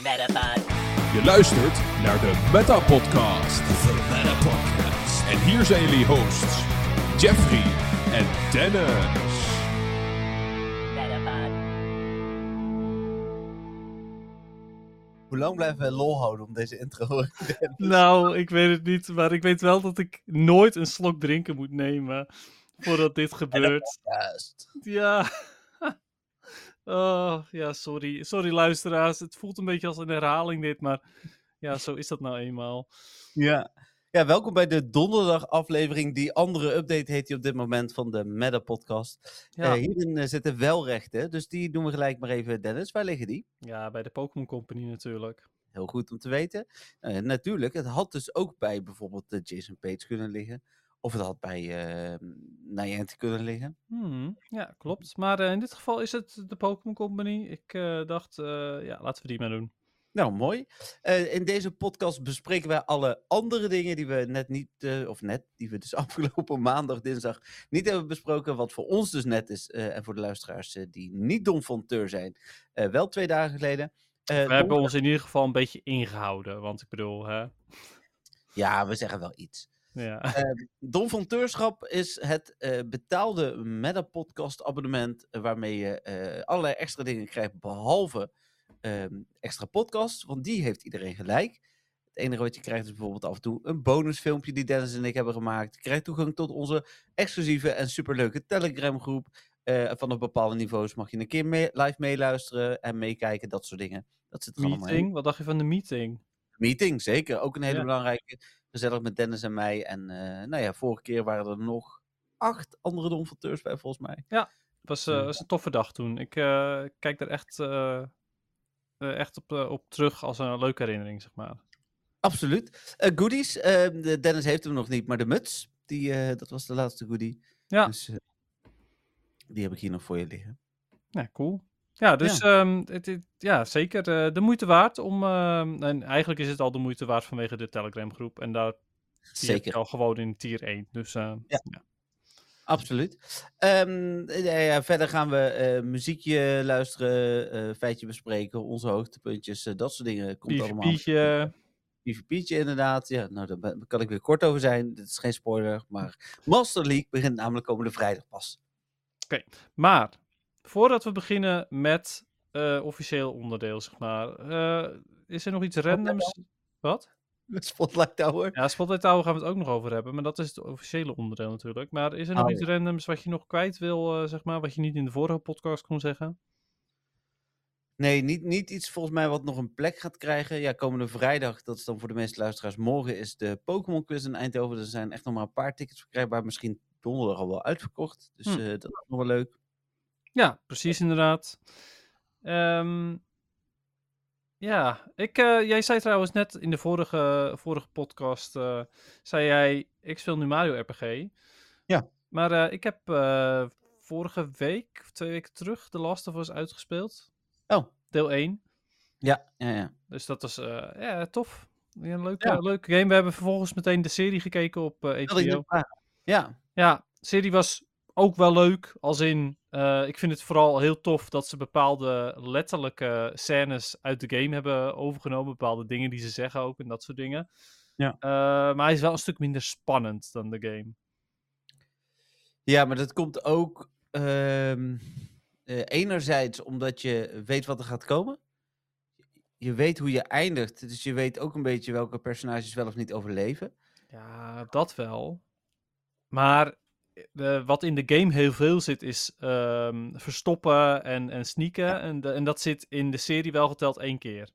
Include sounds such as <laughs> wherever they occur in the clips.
Metapod. Je luistert naar de Meta Podcast. De Meta Podcast. En hier zijn jullie hosts, Jeffrey en Dennis. Metapod. Hoe lang blijven wij lol houden om deze intro? <laughs> Nou, ik weet het niet, maar ik weet wel dat ik nooit een slok drinken moet nemen voordat dit gebeurt. Juist. Ja. Oh, ja, sorry. Sorry luisteraars. Het voelt een beetje als een herhaling dit, maar ja, zo is dat nou eenmaal. Ja. ja, welkom bij de donderdag aflevering. Die andere update heet die op dit moment van de Meta podcast. Ja, Eh, hierin eh, zitten welrechten, dus die doen we gelijk maar even. Dennis, waar liggen die? ja bij de Pokémon Company natuurlijk. Heel goed om te weten. Eh, natuurlijk, het had dus ook bij bijvoorbeeld de Jason Page kunnen liggen. Of het had bij eh Niantic kunnen liggen. Hmm, ja, klopt. Maar eh, in dit geval is het de Pokémon Company. Ik eh, dacht, eh, ja, laten we die maar doen. Nou, mooi. In deze podcast bespreken wij alle andere dingen die we net niet, of net, die we dus <laughs> afgelopen maandag, dinsdag niet hebben besproken. Wat voor ons dus net is, en voor de luisteraars die niet Don van Teur zijn, wel twee dagen geleden. We hebben donderdag- ons in ieder geval een beetje ingehouden, want ik bedoel, hè. Ja, we zeggen wel iets. Ja. <laughs> Eh, Don van Teurschap is het eh, betaalde Meta-podcast abonnement eh, waarmee je eh, allerlei extra dingen krijgt, behalve ehm, extra podcasts, want die heeft iedereen gelijk. Het enige wat je krijgt is bijvoorbeeld af en toe een bonusfilmpje die Dennis en ik hebben gemaakt. Je krijgt toegang tot onze exclusieve en superleuke Telegram groep. Vanaf bepaalde niveaus mag je een keer mee- live meeluisteren en meekijken, dat soort dingen. Dat zit er allemaal in. Meeting, wat dacht je van de meeting? Meeting, zeker. Ook een hele Ja. belangrijke. Gezellig met Dennis en mij. En eh, nou ja, vorige keer waren er nog acht andere donforteurs bij, volgens mij. Het was, eh, Ja. was een toffe dag toen. Ik eh, kijk er echt, eh, eh, echt op, eh, op terug als een leuke herinnering, zeg maar. Absoluut. Eh, goodies. eh, de Dennis heeft hem nog niet, maar de muts, die, eh, dat was de laatste goodie. Ja. Dus eh, die heb ik hier nog voor je liggen. Ja, cool. Ja, dus ehm, het, het- ja, zeker eh, de moeite waard om... ehm, en eigenlijk is het al de moeite waard vanwege de Telegram groep. En daar zie je al gewoon in tier 1. Dus eh, Ja. ja. Absoluut. Ehm, ja, ja, verder gaan we muziekje luisteren, feitje bespreken, onze hoogtepuntjes, dat soort dingen. Komt allemaal. PvP'tje. PvP'tje inderdaad. Ja, nou, daar kan ik weer kort over zijn. Dit is geen spoiler, maar Master League begint namelijk komende vrijdag pas. Maar, voordat we beginnen met eh, officieel onderdeel, zeg maar. eh, is er nog iets randoms? Wat? <laughs> Spotlight Tower. Ja, Spotlight Tower gaan we het ook nog over hebben, maar dat is het officiële onderdeel natuurlijk. Maar is er nog Oh, iets randoms wat je nog kwijt wil, eh, zeg maar, wat je niet in de vorige podcast kon zeggen? Nee, niet, niet iets volgens mij wat nog een plek gaat krijgen. Ja, komende vrijdag, dat is dan voor de meeste luisteraars morgen, is de Pokémon Quiz in Eindhoven. Er zijn echt nog maar een paar tickets verkrijgbaar. Misschien donderdag al wel uitverkocht. Dus Hm. dat is nog wel leuk. Ja, precies inderdaad. Ehm, ja, ik, eh, jij zei trouwens net in de vorige, vorige podcast, eh, zei jij, ik speel nu Mario RPG. Ja. Maar eh, ik heb vorige week, twee weken terug, The Last of Us uitgespeeld. Oh. Deel 1. Ja, ja, ja. Dus dat was ja, tof. Ja, een leuke, Ja. leuke game. We hebben vervolgens meteen de serie gekeken op HBO. Ja, Ja, de serie was ook wel leuk. Als in, eh, ik vind het vooral heel tof dat ze bepaalde letterlijke scènes uit de game hebben overgenomen. Bepaalde dingen die ze zeggen ook en dat soort dingen. Ja. Eh, maar hij is wel een stuk minder spannend dan de game. Ja, maar dat komt ook ehm, eh, enerzijds omdat je weet wat er gaat komen. Je weet hoe je eindigt, dus je weet ook een beetje welke personages wel of niet overleven. Ja, dat wel. Maar eh, wat in de game heel veel zit, is ehm, verstoppen en, en sneaken. Ja. En, de- en dat zit in de serie wel geteld één keer.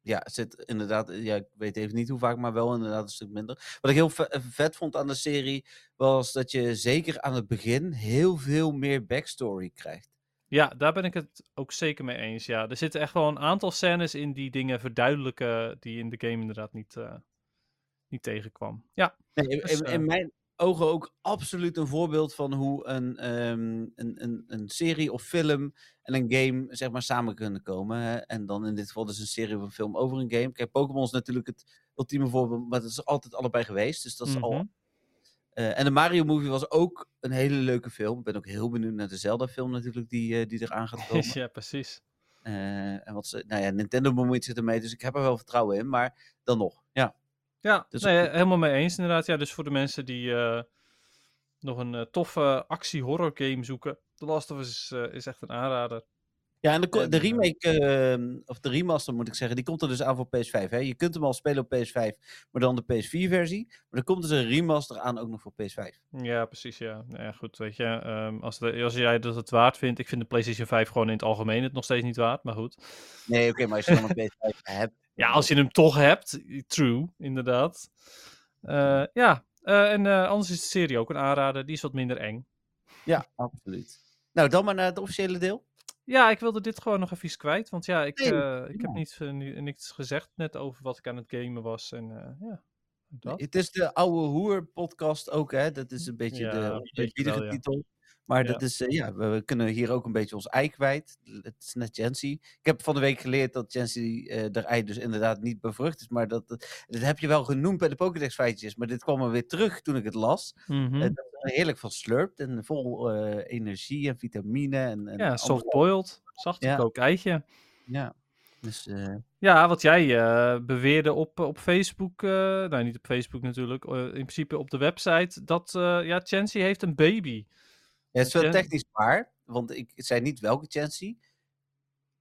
Ja, zit inderdaad, ja, ik weet even niet hoe vaak, maar wel inderdaad een stuk minder. Wat ik heel ve- vet vond aan de serie, was dat je zeker aan het begin heel veel meer backstory krijgt. Ja, daar ben ik het ook zeker mee eens. Ja, er zitten echt wel een aantal scènes in die dingen verduidelijken die in de game inderdaad niet, eh, niet tegenkwam. Ja, Nee, in, Dus, in- in eh, mijn ogen ook absoluut een voorbeeld van hoe een, ehm, een, een, een serie of film en een game zeg maar samen kunnen komen. Hè? En dan in dit geval dus een serie of een film over een game. Kijk, Pokémon is natuurlijk het ultieme voorbeeld, maar het is altijd allebei geweest. Dus dat is al. Mhm. eh, en de Mario movie was ook een hele leuke film. Ik ben ook heel benieuwd naar de Zelda film natuurlijk die, eh, die eraan gaat <laughs> komen. ja, precies. Eh, en wat ze, nou ja, Nintendo bemoeit zich ermee, dus ik heb er wel vertrouwen in. Maar dan nog, ja. Dus nee, helemaal mee eens inderdaad. Ja, dus voor de mensen die eh, nog een eh, toffe actie-horror game zoeken, The Last of Us is, eh, is echt een aanrader. Ja, en de, de remake, ehm, of de remaster moet ik zeggen, die komt er dus aan voor PS5. Hè? Je kunt hem al spelen op PS5, maar dan de PS4-versie. Maar er komt dus een remaster aan ook nog voor PS5. Ja, precies, ja. Nou ja, goed, weet je. ehm, als, de, als jij dat het waard vindt, ik vind de PlayStation 5 gewoon in het algemeen het nog steeds niet waard, maar goed. Nee, oké, maar als je dan een <laughs> PS5 hebt. Ja, als je hem toch hebt, true, inderdaad. Eh, ja, eh, en eh, anders is de serie ook een aanrader, die is wat minder eng. Ja, absoluut. Nou, dan maar naar het officiële deel. Ja, ik wilde dit gewoon nog even kwijt, want ja, ik, Nee, ik heb niet, ni- niks gezegd net over wat ik aan het gamen was en ja, dat. Het is de oude hoer podcast ook, hè? Dat is een beetje Ja, de ja. titel. Maar Ja. dat is, eh, ja, we, we kunnen hier ook een beetje ons ei kwijt. Het is net Jancy. Ik heb van de week geleerd dat Jancy eh haar ei dus inderdaad niet bevrucht is. Maar dat, dat, dat heb je wel genoemd bij de Pokédex feitjes. Maar dit kwam er weer terug toen ik het las. Mhm. Eh, dat er heerlijk van slurpt en vol energie en vitamine. En, en ja, soft-boiled, zacht Ja. gekookt eitje. Ja, dus Ja, wat jij beweerde op, op Facebook, nou niet op Facebook natuurlijk, in principe op de website, dat ja, Chancy heeft een baby. Het is wel technisch waar, want ik zei niet welke Chancy.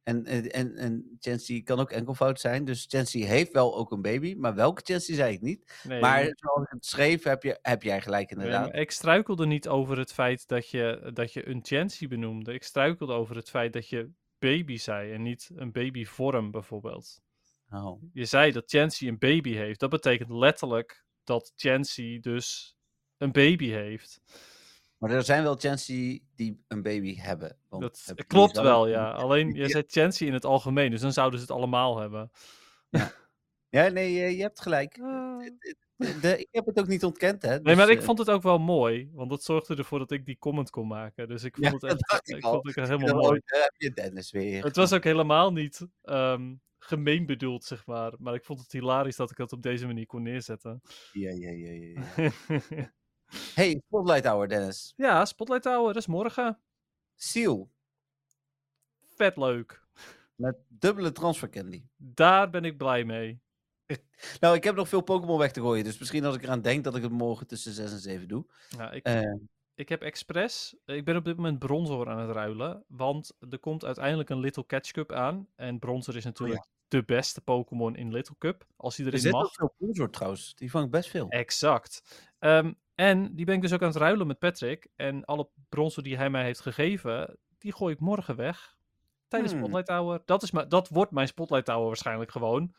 En, en, en, Chancy kan ook enkelvoud zijn, dus Chancy heeft wel ook een baby, maar welke Chancy zei ik niet. Nee, Maar zoals ik het schreef, heb, je, heb jij gelijk inderdaad. ik struikelde niet over het feit dat je, dat je een Chancy benoemde. Ik struikelde over het feit dat je baby zei en niet een babyvorm bijvoorbeeld. Oh. Je zei dat Chancy een baby heeft. Dat betekent letterlijk dat Chancy dus een baby heeft. Maar er zijn wel Chancy die een baby hebben. Want Dat klopt wel, een- ja. Alleen, je Ja. zei Chancy in het algemeen, dus dan zouden ze het allemaal hebben. Ja, nee, eh, je hebt gelijk. Ah. De- de- ik heb het ook niet ontkend, hè. Nee, dus, maar ik eh, vond het ook wel mooi, want dat zorgde ervoor dat ik die comment kon maken. Dus ik Ja, vond het dat echt, dacht ik ik vond het helemaal mooi. ooit, eh, heb je Dennis weer. Het was ook helemaal niet ehm, gemeen bedoeld, zeg maar. Maar ik vond het hilarisch dat ik dat op deze manier kon neerzetten. Ja, ja, ja, ja, ja. <laughs> Hey, Spotlight Hour, Dennis. ja, Spotlight Tower, dat is morgen. Seal, Vet leuk. met dubbele transfer candy. Daar ben ik blij mee. <laughs> Nou, ik heb nog veel Pokémon weg te gooien. Dus misschien als ik eraan denk dat ik het morgen tussen 6 en 7 doe. Ja, ik, Eh, ik heb expres. Ik ben op dit moment Bronzor aan het ruilen. Want er komt uiteindelijk een Little Catch Cup aan. En Bronzor is natuurlijk de beste Pokémon in Little Cup. Als hij er erin zit mag. veel Pulsar trouwens. Die vang ik best veel. Exact. Ehm, en die ben ik dus ook aan het ruilen met Patrick. En alle bronzen die hij mij heeft gegeven, die gooi ik morgen weg. Tijdens Hmm. Spotlight Hour. Dat, is dat wordt mijn Spotlight Hour waarschijnlijk gewoon.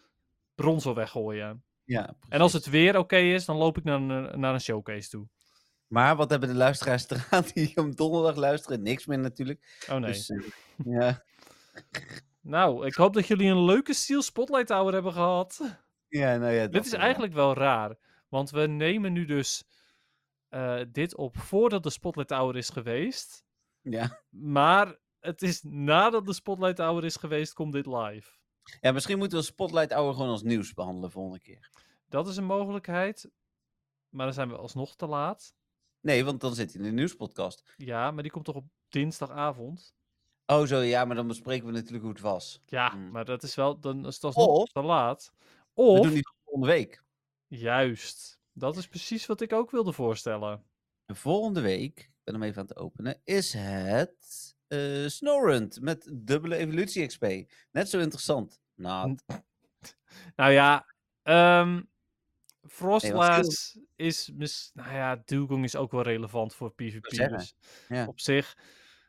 Bronzen weggooien. Ja, En als het weer oké is, dan loop ik naar een, naar een showcase toe. Maar wat hebben de luisteraars <laughs> eraan die om donderdag luisteren? Niks meer natuurlijk. Oh nee. Dus, eh, <laughs> ja. Nou, ik hoop dat jullie een leuke Steel Spotlight Hour hebben gehad. ja, nou ja. Dit is eigenlijk wel raar. Want we nemen nu dus eh, dit op voordat de Spotlight Hour is geweest. Ja. Maar het is nadat de Spotlight Hour is geweest, komt dit live. ja, misschien moeten we Spotlight Hour gewoon als nieuws behandelen volgende keer. Dat is een mogelijkheid. Maar dan zijn we alsnog te laat. Nee, want dan zit hij in de nieuwspodcast. Ja, maar die komt toch op dinsdagavond? Oh, zo ja, maar dan bespreken we natuurlijk hoe het was. Ja, Hmm. maar dat is wel, dan is het alsnog Of- te laat. We Of, doen die volgende week. juist, dat is precies wat ik ook wilde voorstellen. De volgende week, ik ben hem even aan het openen, is het eh Snorrent met dubbele evolutie XP. Net zo interessant. Nou, <laughs> Nou ja, Nee, Frostlass is, mis, nou ja, Dugong is ook wel relevant voor PvP. Dus ja. op zich.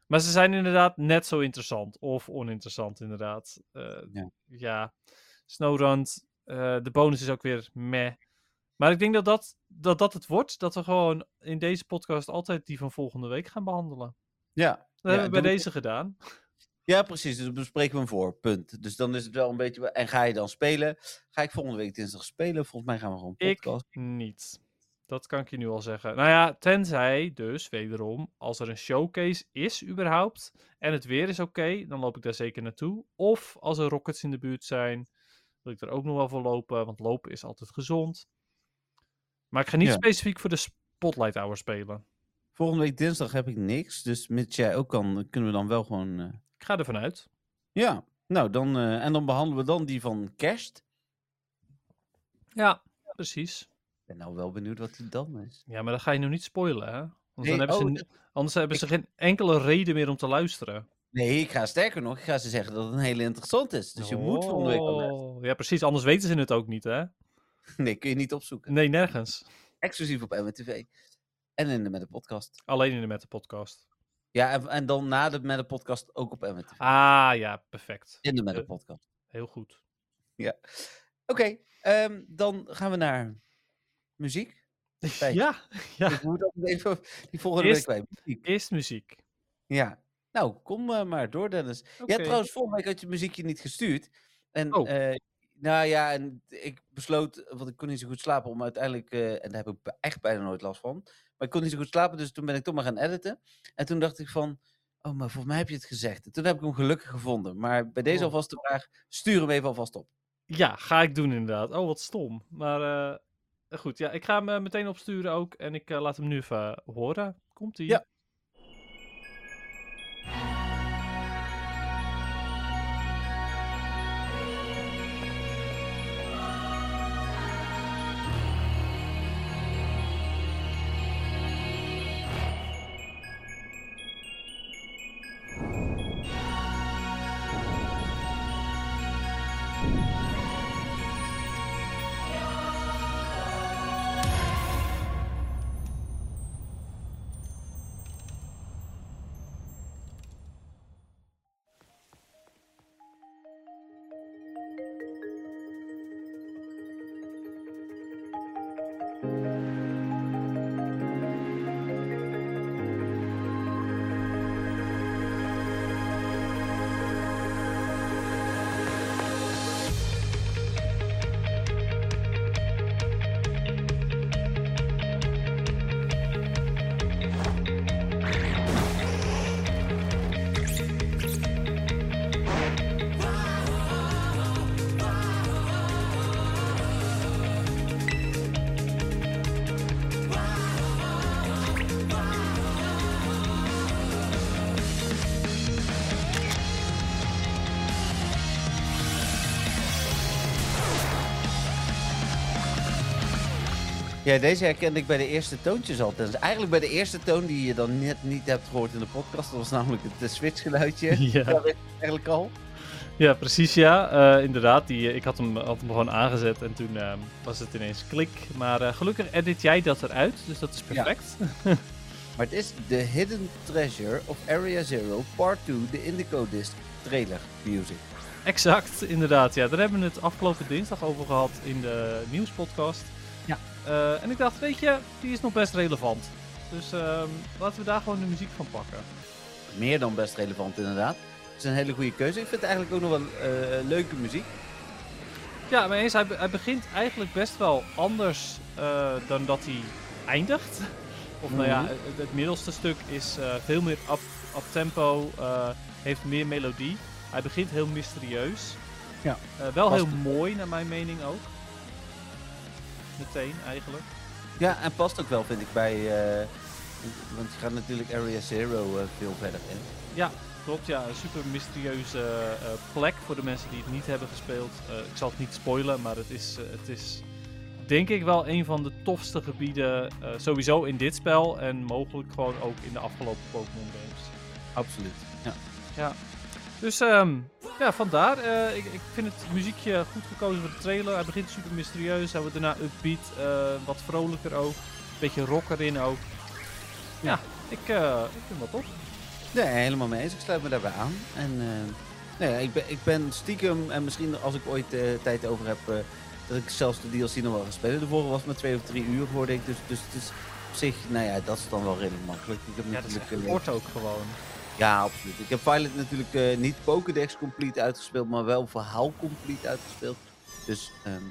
Maar ze zijn inderdaad net zo interessant. Of oninteressant, inderdaad. Eh, Ja. ja. Snowrun, eh, de bonus is ook weer meh. Maar ik denk dat dat, dat dat het wordt. Dat we gewoon in deze podcast altijd die van volgende week gaan behandelen. ja. Dat ja, hebben we bij we- deze gedaan. Ja, precies. Dus dan bespreken we hem voor. Punt. Dus dan is het wel een beetje. En ga je dan spelen? Ga ik volgende week dinsdag spelen? Volgens mij gaan we gewoon Ik podcast. niet. Dat kan ik je nu al zeggen. Nou ja, tenzij dus, wederom, als er een showcase is überhaupt en het weer is oké, dan loop ik daar zeker naartoe. Of als er rockets in de buurt zijn, wil ik er ook nog wel voor lopen, want lopen is altijd gezond. Maar ik ga niet Ja. specifiek voor de Spotlight Hour spelen. Volgende week dinsdag heb ik niks. Dus mits jij ook kan, kunnen we dan wel gewoon. eh, Ik ga ervan uit. Ja. Nou, dan, eh, en dan behandelen we dan die van kerst. Ja, precies. Ik ben nou wel benieuwd wat die dan is. Ja, maar dan ga je nu niet spoilen, hè? Want Nee, dan hebben oh, ze, anders hebben ze geen enkele reden meer om te luisteren. Nee, ik ga sterker nog, ik ga ze zeggen dat het een hele interessant is. Dus je moet volgende week al. Oh, Ja, precies. Anders weten ze het ook niet, hè? <laughs> Nee, kun je niet opzoeken. Nee, nergens. Exclusief op MWTV. En in de met de podcast. Alleen in de Meta podcast. Ja, en, en dan na de met de podcast ook op MWTV. Ah, ja, perfect. in de met de podcast. Heel goed. Oké, ehm, dan gaan we naar muziek. <laughs> Ja, ja. Ik moet dat even die volgende Eerst- week bij muziek. Eerst muziek. Ja. Nou, kom eh, maar door, Dennis. Oké. Ja, trouwens, vorige week had je muziekje niet gestuurd. En, Oh. eh, nou ja, en ik besloot, want ik kon niet zo goed slapen, om uiteindelijk, eh, en daar heb ik echt bijna nooit last van, maar ik kon niet zo goed slapen, dus toen ben ik toch maar gaan editen. En toen dacht ik van, oh, maar volgens mij heb je het gezegd. En toen heb ik hem gelukkig gevonden. Maar bij deze Oh. alvast de vraag, stuur hem even alvast op. Ja, ga ik doen inderdaad. Oh, wat stom. Maar eh, goed, ja, ik ga hem eh, meteen opsturen ook. En ik laat hem nu even horen. Komt-ie? Ja. Ja, deze herkende ik bij de eerste toontjes al. Dus eigenlijk bij de eerste toon die je dan net niet hebt gehoord in de podcast. Dat was namelijk het eh, switch-geluidje. <laughs> Ja. Dat weet ik eigenlijk al. Ja, precies ja. Eh, inderdaad, die, eh, ik had hem, had hem gewoon aangezet en toen was het ineens klik. Maar gelukkig edit jij dat eruit, dus dat is Ja. perfect. <laughs> <laughs> Maar het is The Hidden Treasure of Area Zero Part 2, de Indigo Disc trailer music. Exact, inderdaad. Ja, daar hebben we het afgelopen dinsdag over gehad in de nieuwspodcast. Eh, en ik dacht, weet je, die is nog best relevant. Dus ehm, laten we daar gewoon de muziek van pakken. Meer dan best relevant inderdaad. Het is een hele goede keuze. Ik vind het eigenlijk ook nog wel eh, leuke muziek. Ja, maar eens, hij, be- hij begint eigenlijk best wel anders eh, dan dat hij eindigt. <laughs> Of nou ja, Mhm. het, het middelste stuk is veel meer up, up tempo, eh, heeft meer melodie. Hij begint heel mysterieus. Ja. Wel heel mooi naar mijn mening ook. Meteen eigenlijk. Ja, en past ook wel vind ik bij... eh, want je gaat natuurlijk Area Zero eh, veel verder in. Klopt, ja, een super mysterieuze eh, plek voor de mensen die het niet hebben gespeeld. Ik zal het niet spoilen, maar het is, het is denk ik wel een van de tofste gebieden sowieso in dit spel en mogelijk gewoon ook in de afgelopen Pokémon games. Absoluut. Ja. Dus ehm, ja, vandaar. eh, ik, ik vind het muziekje goed gekozen voor de trailer. Hij begint super mysterieus, hij wordt daarna upbeat, eh, wat vrolijker ook. Beetje rock erin ook. Ja, ik, eh, ik vind wel tof. Nee, helemaal mee eens. Ik sluit me daarbij aan. En nee, ik, ben, ik ben stiekem, en misschien als ik ooit tijd over heb, dat ik zelfs de DLC nog wel ga spelen. De vorige was maar twee of drie uur, hoorde ik. Dus, dus het is op zich, nou ja, dat is dan wel redelijk makkelijk. Ik heb Ja, dat is kort ook gewoon. Ja, absoluut. Ik heb Violet natuurlijk eh, niet Pokédex complete uitgespeeld, maar wel verhaal complete uitgespeeld. Dus ehm,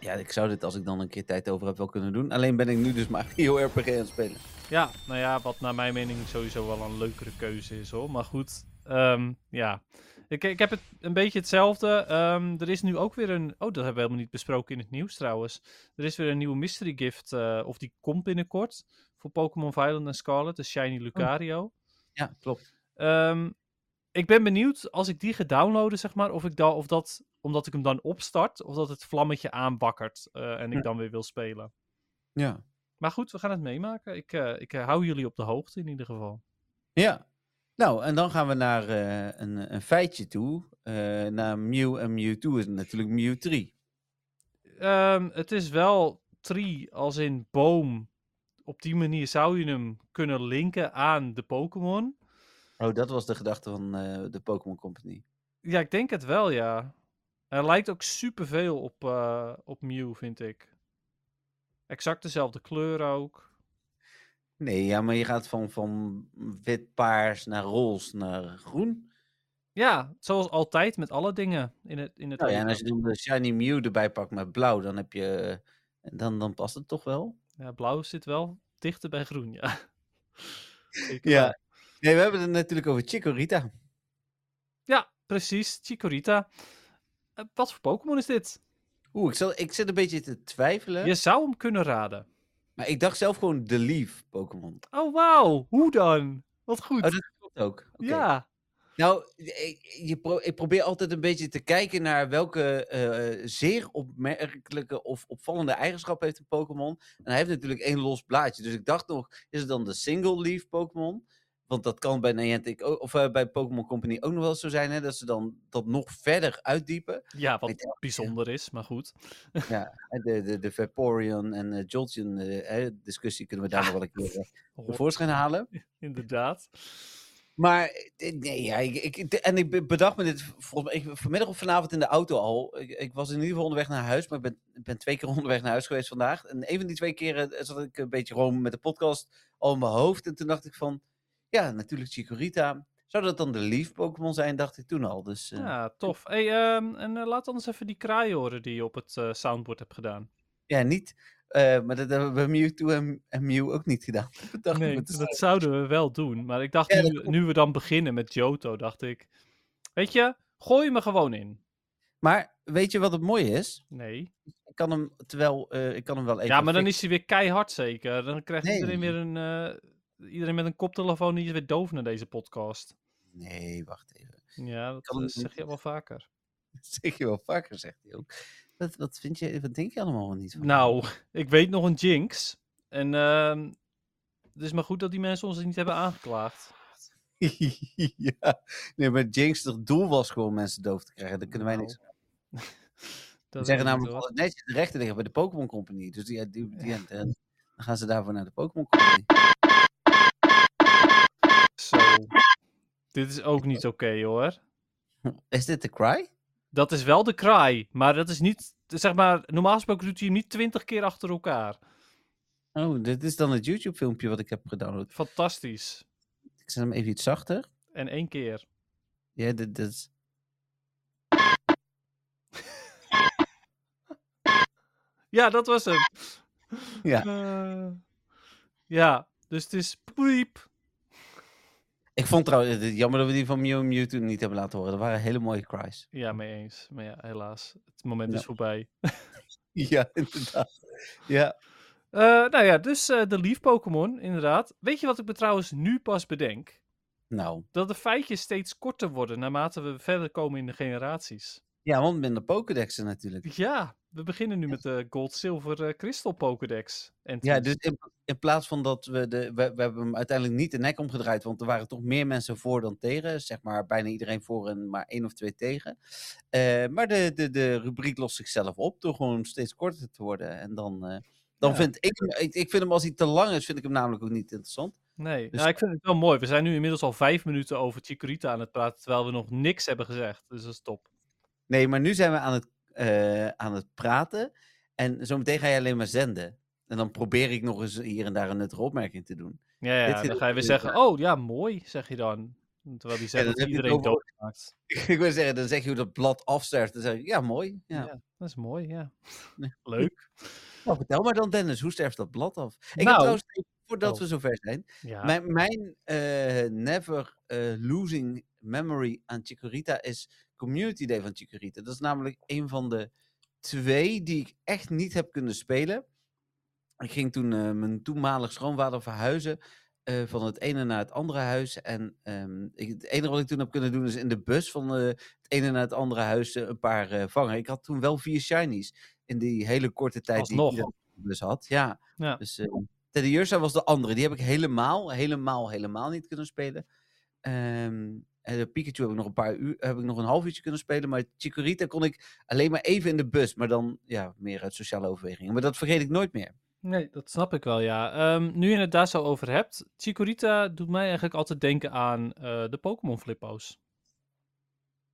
ja, ik zou dit als ik dan een keer tijd over heb wel kunnen doen. Alleen ben ik nu dus <laughs> Mario RPG aan het spelen. Ja, nou ja, wat naar mijn mening sowieso wel een leukere keuze is hoor. Maar goed, ehm, ja. Ik, ik heb het een beetje hetzelfde. Ehm, er is nu ook weer een. Oh, dat hebben we helemaal niet besproken in het nieuws trouwens. Er is weer een nieuwe mystery gift. eh, of die komt binnenkort. Voor Pokémon Violet en Scarlet, de Shiny Lucario. Ja, klopt. Ehm, ik ben benieuwd als ik die ga downloaden, zeg maar, of, ik dan, of dat, omdat ik hem dan opstart, of dat het vlammetje aanbakkert eh, en ik dan weer wil spelen. Ja. Maar goed, we gaan het meemaken. Ik, eh, ik eh, hou jullie op de hoogte in ieder geval. Ja. Nou, en dan gaan we naar een, een feitje toe. Naar Mew en Mewtwo is natuurlijk Mew 3. Ehm, het is wel tree als in boom. Op die manier zou je hem kunnen linken aan de Pokémon. Oh, dat was de gedachte van eh, de Pokémon Company. Ja, ik denk het wel, ja. Hij lijkt ook superveel op, eh op Mew, vind ik. Exact dezelfde kleur ook. Nee, ja, maar je gaat van, van wit, paars naar roze naar groen. Ja, zoals altijd met alle dingen in het, in het Nou ja, en als je dan de Shiny Mew erbij pakt met blauw, dan heb je... eh, dan, dan past het toch wel? Ja, blauw zit wel dichter bij groen, ja. <laughs> Ja. Nee, we hebben het natuurlijk over Chikorita. Ja, precies. Chikorita. Eh, wat voor Pokémon is dit? Oeh, ik, zal, ik zit een beetje te twijfelen. Je zou hem kunnen raden. Maar ik dacht zelf gewoon de Leaf Pokémon. Oh, wauw. Hoe dan? Wat goed. Oh, dat klopt ook. Ja. Nou, ik, je pro- ik probeer altijd een beetje te kijken naar welke eh, zeer opmerkelijke of opvallende eigenschappen heeft een Pokémon. En hij heeft natuurlijk één los blaadje. Dus ik dacht nog, is het dan de single leaf Pokémon? Want dat kan bij Niantic ook, of eh, bij Pokémon Company ook nog wel zo zijn, hè, dat ze dan dat nog verder uitdiepen. Ja, wat bijzonder is, maar goed. <laughs> Ja, de, de, de Vaporeon en eh Jolteon eh, hè, discussie kunnen we daar Ja. nog wel een keer eh, <laughs> Hop, tevoorschijn halen. <laughs> inderdaad. Maar, eh, nee, ja, ik, en ik be- bedacht me dit volgens mij ik, vanmiddag of vanavond in de auto al. Ik, ik was in ieder geval onderweg naar huis, maar ik ben, ben twee keer <laughs> onderweg naar huis geweest vandaag. En een van die twee keren eh, zat ik een beetje gewoon met de podcast al in mijn hoofd. En toen dacht ik van, ja, natuurlijk Chikorita. Zou dat dan de Leaf Pokémon zijn, dacht ik toen al. Dus eh, ja. Ja, tof. Hey, ehm, en eh, laat anders even die kraai horen die je op het soundboard hebt gedaan. niet. Eh, maar dat hebben we Mewtwo en, en Mew ook niet gedaan. <laughs> Nee, te dat zouden we wel doen. Maar ik dacht, Ja, nu, dat we dan beginnen met Johto, dacht ik... Weet je, gooi me gewoon in. Maar weet je wat het mooie is? Nee. Ik kan hem, terwijl, eh, ik kan hem wel even... Ja, maar dan fixen. is hij weer keihard zeker. Dan krijgt Nee. iedereen weer een... eh, iedereen met een koptelefoon die is weer doof naar deze podcast. Nee, wacht even. Ja, dat kan zeg niet. je wel vaker. Dat <laughs> zeg je wel vaker, zegt hij ook. Wat, wat, vind je, wat denk je allemaal niet van? Nou, <laughs> ik weet nog een jinx. En ehm het is maar goed dat die mensen ons niet hebben aangeklaagd. <laughs> ja, nee, maar Jinx, het doel was gewoon mensen doof te krijgen. Daar kunnen wij niks aan. <laughs> Dat Die weet zeggen namelijk altijd netjes de rechten liggen bij de Pokémon Company. Dus die, die, dan gaan ze daarvoor naar de Pokémon Company. Zo. Dit is ook niet oké hoor. Is dit de cry? Dat is wel de cry, maar dat is niet, zeg maar, normaal gesproken doet hij hem niet twintig keer achter elkaar. Oh, dit is dan het YouTube filmpje wat ik heb gedownload. Fantastisch. Ik zet hem even iets zachter. En één keer. Ja, dit, dit is... Ja, dat was hem. Ja. Eh, ja, dus het is piep. Ik vond trouwens, het jammer dat we die van Mew Mewtwo niet hebben laten horen. Dat waren hele mooie cries. Ja, mee eens. Maar ja, helaas. Het moment Ja. is voorbij. <laughs> Ja, inderdaad. Ja. Eh, nou ja, dus eh, de Leaf Pokémon, inderdaad. Weet je wat ik me trouwens nu pas bedenk? Nou, Dat de feitjes steeds korter worden naarmate we verder komen in de generaties. Ja, want minder Pokédexen natuurlijk. Ja, we beginnen nu met de Gold, Silver, eh, Crystal Pokédex. Ja, dus in, in plaats van dat we de. We, we hebben hem uiteindelijk niet de nek omgedraaid, want er waren toch meer mensen voor dan tegen. Zeg maar bijna iedereen voor en maar één of twee tegen. Eh, maar de, de, de rubriek lost zichzelf op door gewoon steeds korter te worden. En dan. eh, dan Ja. vind ik, hem- ik, ik vind hem als hij te lang is, vind ik hem namelijk ook niet interessant. Nee, Dus- nou, ik vind het wel mooi. We zijn nu inmiddels al vijf minuten over Chikorita aan het praten, terwijl we nog niks hebben gezegd. Dus dat is top. Nee, maar nu zijn we aan het, eh, aan het praten. En zometeen ga je alleen maar zenden. En dan probeer ik nog eens hier en daar een nuttige opmerking te doen. Ja, ja dan ga je weer zeggen, oh ja, mooi, zeg je dan. Terwijl die zegt dan dat heb iedereen over- dood maakt. <laughs> ik wil zeggen, dan zeg je hoe dat blad afsterft. Dan zeg ik, ja, mooi. Ja. Ja. dat is mooi, ja. <laughs> Leuk. <laughs> Nou, vertel maar dan, Dennis, hoe sterft dat blad af? Ik heb Nou. trouwens, voordat Oh. we zover zijn, Ja. mijn, mijn eh, never eh, losing memory aan Chikorita is Community Day van Chikorita. Dat is namelijk een van de twee die ik echt niet heb kunnen spelen. Ik ging toen eh, mijn toenmalig schoonvader verhuizen. eh, van het ene naar het andere huis. En ehm, ik, het enige wat ik toen heb kunnen doen is in de bus van eh, het ene naar het andere huis een paar vangen. Ik had toen wel vier shinies in die hele korte tijd die Alsnog. ik in de bus had. Ja, Ja. dus uh, Teddy Ursa was de andere. Die heb ik helemaal, helemaal, helemaal niet kunnen spelen. Ehm, en de Pikachu heb ik nog een paar uur, heb ik nog een half uurtje kunnen spelen. Maar Chikorita kon ik alleen maar even in de bus. Maar dan, ja, meer uit sociale overwegingen. Maar dat vergeet ik nooit meer. Nee, dat snap ik wel, ja. Ehm, nu je het daar zo over hebt, Chikorita doet mij eigenlijk altijd denken aan eh, de Pokémon Flippo's.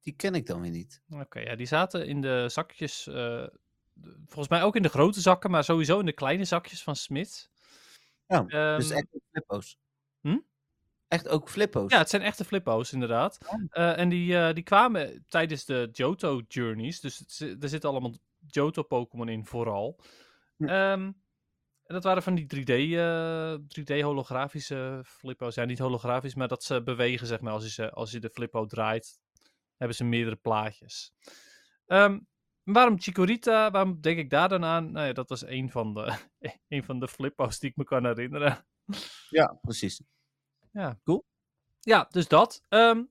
Die ken ik dan weer niet. Oké, ja, die zaten in de zakjes, eh, volgens mij ook in de grote zakken, maar sowieso in de kleine zakjes van Smit. Ja, Ehm, dus echt ook flippo's. Echt ook flippo's. Ja, het zijn echte flippo's, inderdaad. Oh. Eh, en die, eh, die kwamen tijdens de Johto Journeys. Dus het er zitten allemaal Johto-Pokémon in, vooral. Hm. Ehm, en dat waren van die 3D, eh, 3D-holografische flippo's. Ja, niet holografisch, maar dat ze bewegen, zeg maar. Als je, ze, als je de flippo draait, hebben ze meerdere plaatjes. Ehm, waarom Chikorita? Waarom denk ik daar dan aan? Nou ja, dat was een van de, <laughs> een van de flippo's die ik me kan herinneren. Ja, precies. Ja. Cool. Ja, dus dat. Ehm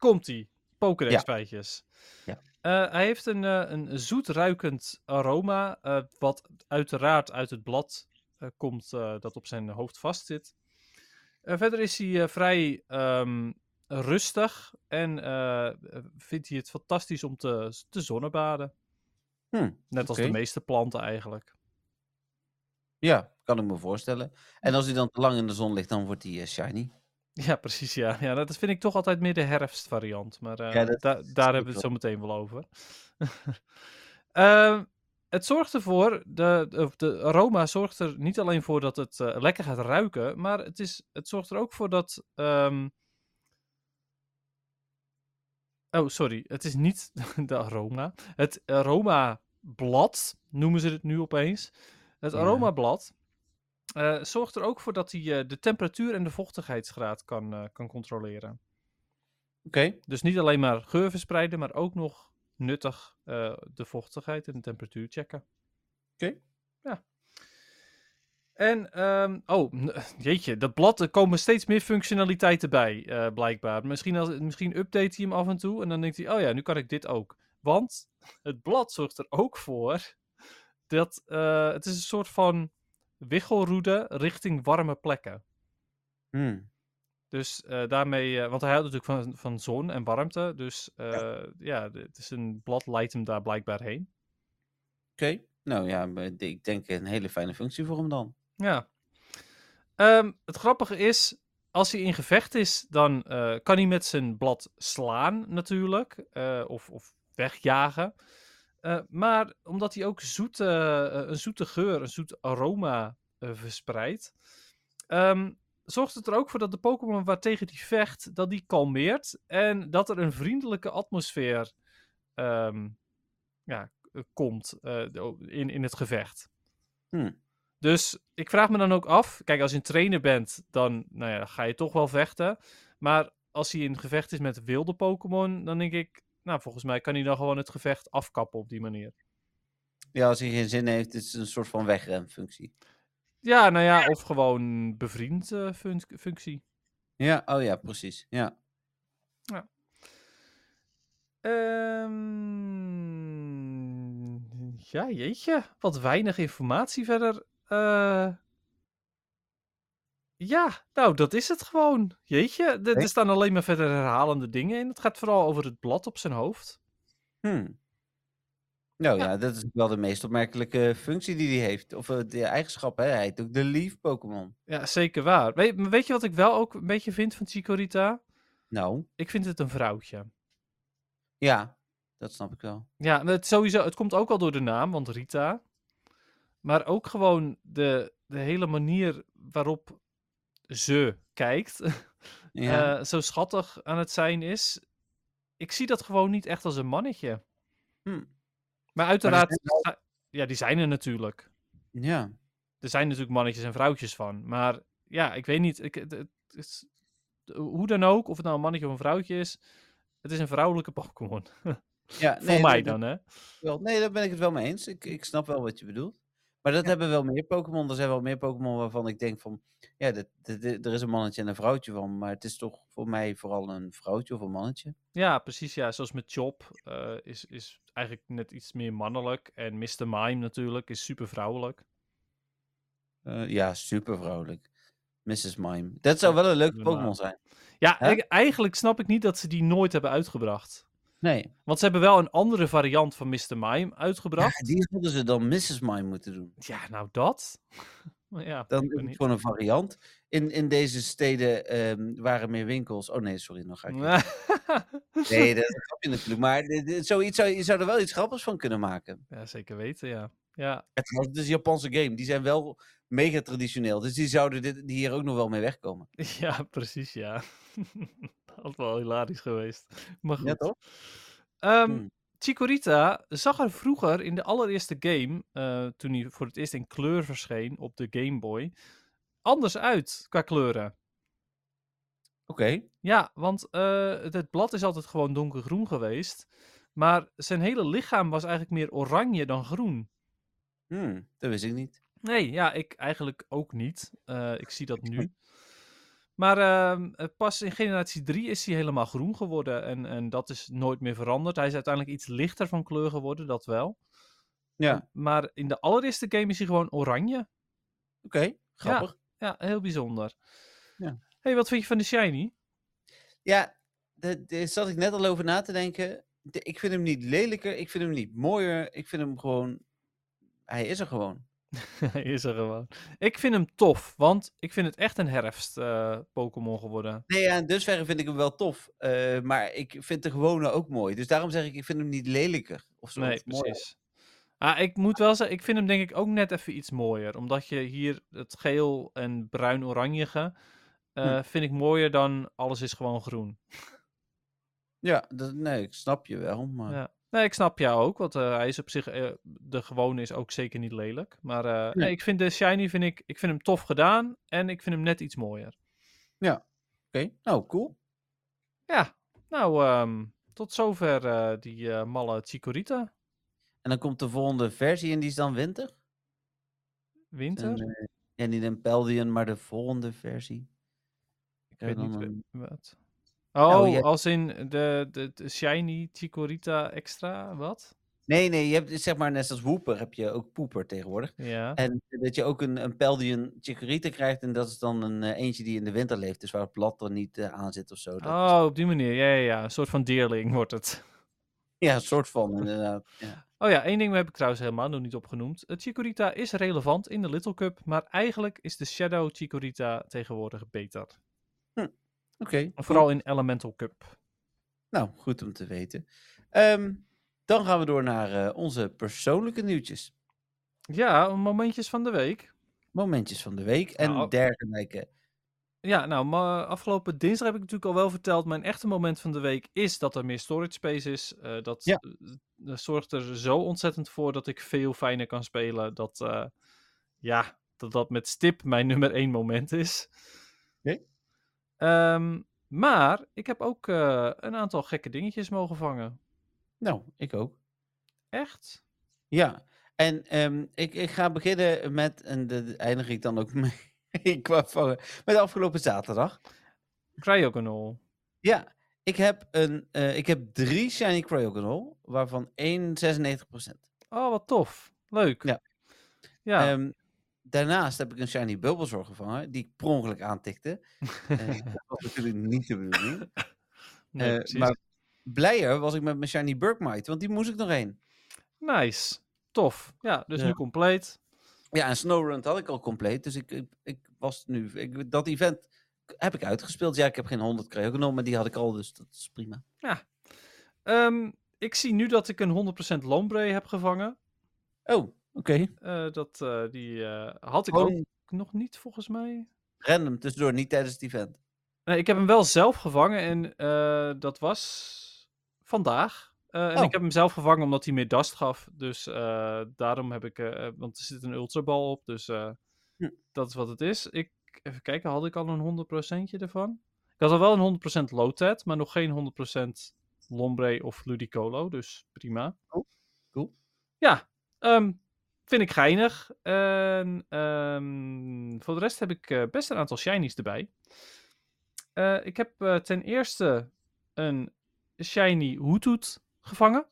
Komt-ie. Pokédex-feitjes. Ja. Eh, hij heeft een, eh, een zoet ruikend aroma, eh, wat uiteraard uit het blad komt dat op zijn hoofd vastzit. Verder is hij vrij ehm, rustig en vindt hij het fantastisch om te, te zonnebaden. Hm, Net als de meeste planten eigenlijk. Ja, kan ik me voorstellen. En als hij dan te lang in de zon ligt, dan wordt hij shiny. Ja, precies. Ja. ja, dat vind ik toch altijd meer de herfstvariant. Maar Ja, dat da- snap daar hebben we het zo meteen wel over. <laughs> Ehm, het zorgt ervoor, de, de aroma zorgt er niet alleen voor dat het eh, lekker gaat ruiken, maar het, is, het zorgt er ook voor dat. ehm, Oh, sorry. Het is niet <laughs> de aroma. Het aromablad noemen ze het nu opeens. Het Ja. aromablad eh, zorgt er ook voor dat hij eh, de temperatuur en de vochtigheidsgraad kan, eh, kan controleren. Oké. Dus niet alleen maar geur verspreiden, maar ook nog nuttig de vochtigheid en de temperatuur checken. Oké. Ja. En, ehm, oh, jeetje, dat blad, er komen steeds meer functionaliteiten bij, blijkbaar. Misschien, als, misschien update hij hem af en toe en dan denkt hij, oh ja, nu kan ik dit ook. Want het blad zorgt er ook voor dat het is een soort van wiggelroede richting warme plekken. Hm. Dus eh, daarmee, eh, want hij houdt natuurlijk van, van zon en warmte. Dus eh, ja, het is een blad leidt hem daar blijkbaar heen. Oké. Nou ja, ik denk een hele fijne functie voor hem dan. Ja. Ehm, het grappige is, als hij in gevecht is, dan kan hij met zijn blad slaan natuurlijk. of, of wegjagen. Eh, maar omdat hij ook zoete, eh, een zoete geur, een zoet aroma eh, verspreidt, ehm, zorgt het er ook voor dat de Pokémon waartegen die vecht, dat die kalmeert. En dat er een vriendelijke atmosfeer ehm, ja, komt in, in het gevecht. Hm. Dus ik vraag me dan ook af, kijk, als je een trainer bent, dan nou ja, ga je toch wel vechten. Maar als hij in gevecht is met wilde Pokémon, dan denk ik, nou, volgens mij kan hij dan gewoon het gevecht afkappen op die manier. Ja, als hij geen zin heeft, is het een soort van wegremfunctie. Ja, nou ja, of gewoon bevriend eh, fun- functie. Ja, oh ja, precies. Ja. Ehm, ja, jeetje, wat weinig informatie verder. Eh, ja, nou, dat is het gewoon. Jeetje, er- er staan alleen maar verder herhalende dingen in. Het gaat vooral over het blad op zijn hoofd. Hm. Nou Ja. ja. dat is wel de meest opmerkelijke functie die hij heeft. Of eh, de eigenschap, hè. Hij heet ook de Leaf Pokémon. Ja, zeker waar. Weet, maar weet je wat ik wel ook een beetje vind van Chikorita? Nou, Ik vind het een vrouwtje. ja, dat snap ik wel. Ja, het, sowieso, het komt ook wel door de naam, want Rita. Maar ook gewoon de, de hele manier waarop ze kijkt. <laughs> Ja. eh, zo schattig aan het zijn is. Ik zie dat gewoon niet echt als een mannetje. Hm. Maar uiteraard, wel- ja, die zijn er natuurlijk. ja. Er zijn natuurlijk mannetjes en vrouwtjes van. Maar ja, ik weet niet. Ik, het, het is, hoe dan ook, of het nou een mannetje of een vrouwtje is. Het is een vrouwelijke Pokémon. <laughs> ja Voor nee, mij dat- dan, hè? Wel, nee, daar ben ik het wel mee eens. Ik, ik snap wel wat je bedoelt. Maar dat hebben wel meer Pokémon. Er zijn wel meer Pokémon waarvan ik denk van... Ja, dit, dit- dit- er is een mannetje en een vrouwtje van. Maar het is toch voor mij vooral een vrouwtje of een mannetje. Ja, precies. Ja, zoals met Chop eh, is, is eigenlijk net iets meer mannelijk. En Mr. Mime natuurlijk is super vrouwelijk. Eh, ja, super vrouwelijk. Mrs. Mime. Dat zou wel een leuke. Pokémon zijn. Ja, ik- eigenlijk snap ik niet dat ze die nooit hebben uitgebracht. Nee. Want ze hebben wel een andere variant van Mr. Mime Ja, uitgebracht. die hadden ze dan Mrs. Mime moeten doen. Ja, nou dat. <laughs> Ja, Dan is het gewoon een variant. In, in deze steden ehm, waren meer winkels. Oh nee, sorry, nog ga ik. <laughs> Nee, dat is een grapje natuurlijk. Maar zoiets zou, je zou er wel iets grappigs van kunnen maken. ja, zeker weten, ja. Ja, Het, was- het is een Japanse game. Die zijn wel mega traditioneel. Dus die zouden dit, die hier ook nog wel mee wegkomen. <laughs> ja precies, ja. Had wel hilarisch geweest. Maar goed. Ja, toch? Ehm, Hmm. Chikorita zag er vroeger in de allereerste game, eh, toen hij voor het eerst in kleur verscheen op de Game Boy, anders uit qua kleuren. Oké. Ja, want eh, het, het blad is altijd gewoon donkergroen geweest. Maar zijn hele lichaam was eigenlijk meer oranje dan groen. Hmm, dat wist ik niet. Nee, ja, ik eigenlijk ook niet. Eh, ik zie dat nu. <laughs> Maar ehm, eh, pas in generatie 3 is hij helemaal groen geworden. En, en dat is nooit meer veranderd. Hij is uiteindelijk iets lichter van kleur geworden, dat wel. Ja, Maar in de allereerste game is hij gewoon oranje. oké. Grappig. Ja, heel bijzonder. Ja. hey, wat vind je van de shiny? Ja, daar daar zat ik net al over na te denken. De- Ik vind hem niet lelijker. Ik vind hem niet mooier. Ik vind hem gewoon... Hij is er gewoon. Hij <laughs> is er gewoon. Ik vind hem tof, want ik vind het echt een herfst eh, Pokémon geworden. Nee, ja, in dusverre vind ik hem wel tof. eh, maar ik vind de gewone ook mooi. Dus daarom zeg ik, ik vind hem niet lelijker. Of zo. Nee, of precies. Ah, ik moet wel zeggen, ik vind hem denk ik ook net even iets mooier. Omdat je hier het geel en bruin-oranjige eh, Hm. vind ik mooier dan alles is gewoon groen. Ja, dat, nee, ik snap je wel. Maar... Ja. Nee, ik snap jou ook, want eh, hij is op zich, eh, de gewone is ook zeker niet lelijk. Maar eh, nee. Nee. ik vind de shiny, vind ik, ik vind hem tof gedaan en ik vind hem net iets mooier. Oké, nou, cool. Ja, nou, ehm, tot zover die malle Chikorita. En dan komt de volgende versie en die is dan winter? Winter? En, ja, niet een Peldian, maar de volgende versie. ik weet niet een- wat. Oh, Nou, je als in de, de, de shiny Chikorita extra, wat? Nee, nee, je hebt zeg maar net als Wooper heb je ook Poeper tegenwoordig. Ja. En dat je ook een, een Peldian Chikorita krijgt en dat is dan een eh, eentje die in de winter leeft. Dus waar het blad er niet eh, aan zit of zo. Dat is- Oh, op die manier. Ja, ja, ja. Een soort van deerling wordt het. <laughs> ja, een soort van inderdaad. Ja. Oh ja, één ding heb ik trouwens helemaal nog niet opgenoemd. Het Chikorita is relevant in de Little Cup, maar eigenlijk is de Shadow Chikorita tegenwoordig beter. Oké, Vooral in Elemental Cup. Nou, goed om te weten. Ehm, dan gaan we door naar eh, onze persoonlijke nieuwtjes. Ja, momentjes van de week. Momentjes van de week en Nou, dergelijke. Ja, nou, afgelopen dinsdag heb ik natuurlijk al wel verteld. Mijn echte moment van de week is dat er meer storage space is. Eh, dat Ja. eh, dat zorgt er zo ontzettend voor dat ik veel fijner kan spelen. Dat, ja, dat dat met stip mijn nummer één moment is. Oké. Ehm, maar ik heb ook eh, een aantal gekke dingetjes mogen vangen. Nou, ik ook. Echt? Ja, en ehm, ik, ik ga beginnen met, en de eindig ik dan ook <laughs> mee qua vangen, met de afgelopen zaterdag. Cryogonal. Ja, ik heb, een, eh, ik heb drie Shiny Cryogonal, waarvan één 96%. Oh, wat tof. Leuk. Ja. Ja, Ehm, daarnaast heb ik een Shiny Bulbasaur gevangen, die ik per ongeluk aantikte. Eh, <laughs> dat was natuurlijk niet de bedoeling. <laughs> nee, Eh, maar blijer was ik met mijn Shiny Burkmite, want die moest ik nog één. Nice. Tof. Ja, dus Ja. nu compleet. Ja, en Snowrun had ik al compleet, dus ik, ik, ik was nu... Ik, dat event heb ik uitgespeeld. Ja, ik heb geen 100 Cryogonal, maar die had ik al, dus dat is prima. Ehm, ik zie nu dat ik een 100% Lombre heb gevangen. Oh, oké. Eh, dat, eh, die eh, had ik Gewoon ook nog niet, volgens mij. random tussendoor, niet tijdens het event. Nee, ik heb hem wel zelf gevangen en dat was vandaag. En Oh. ik heb hem zelf gevangen omdat hij meer dust gaf. Dus daarom heb ik... want er zit een ultrabal op, dus Hm. dat is wat het is. Ik, even kijken, had ik al een 100% ervan? Ik had al wel een 100% Lotet, maar nog geen 100% Lombre of Ludicolo, dus prima. Cool. Cool. Ja, ehm, vind ik geinig. En, ehm, voor de rest heb ik eh, best een aantal shinies erbij. Eh, ik heb eh, ten eerste een shiny Hoothoot gevangen.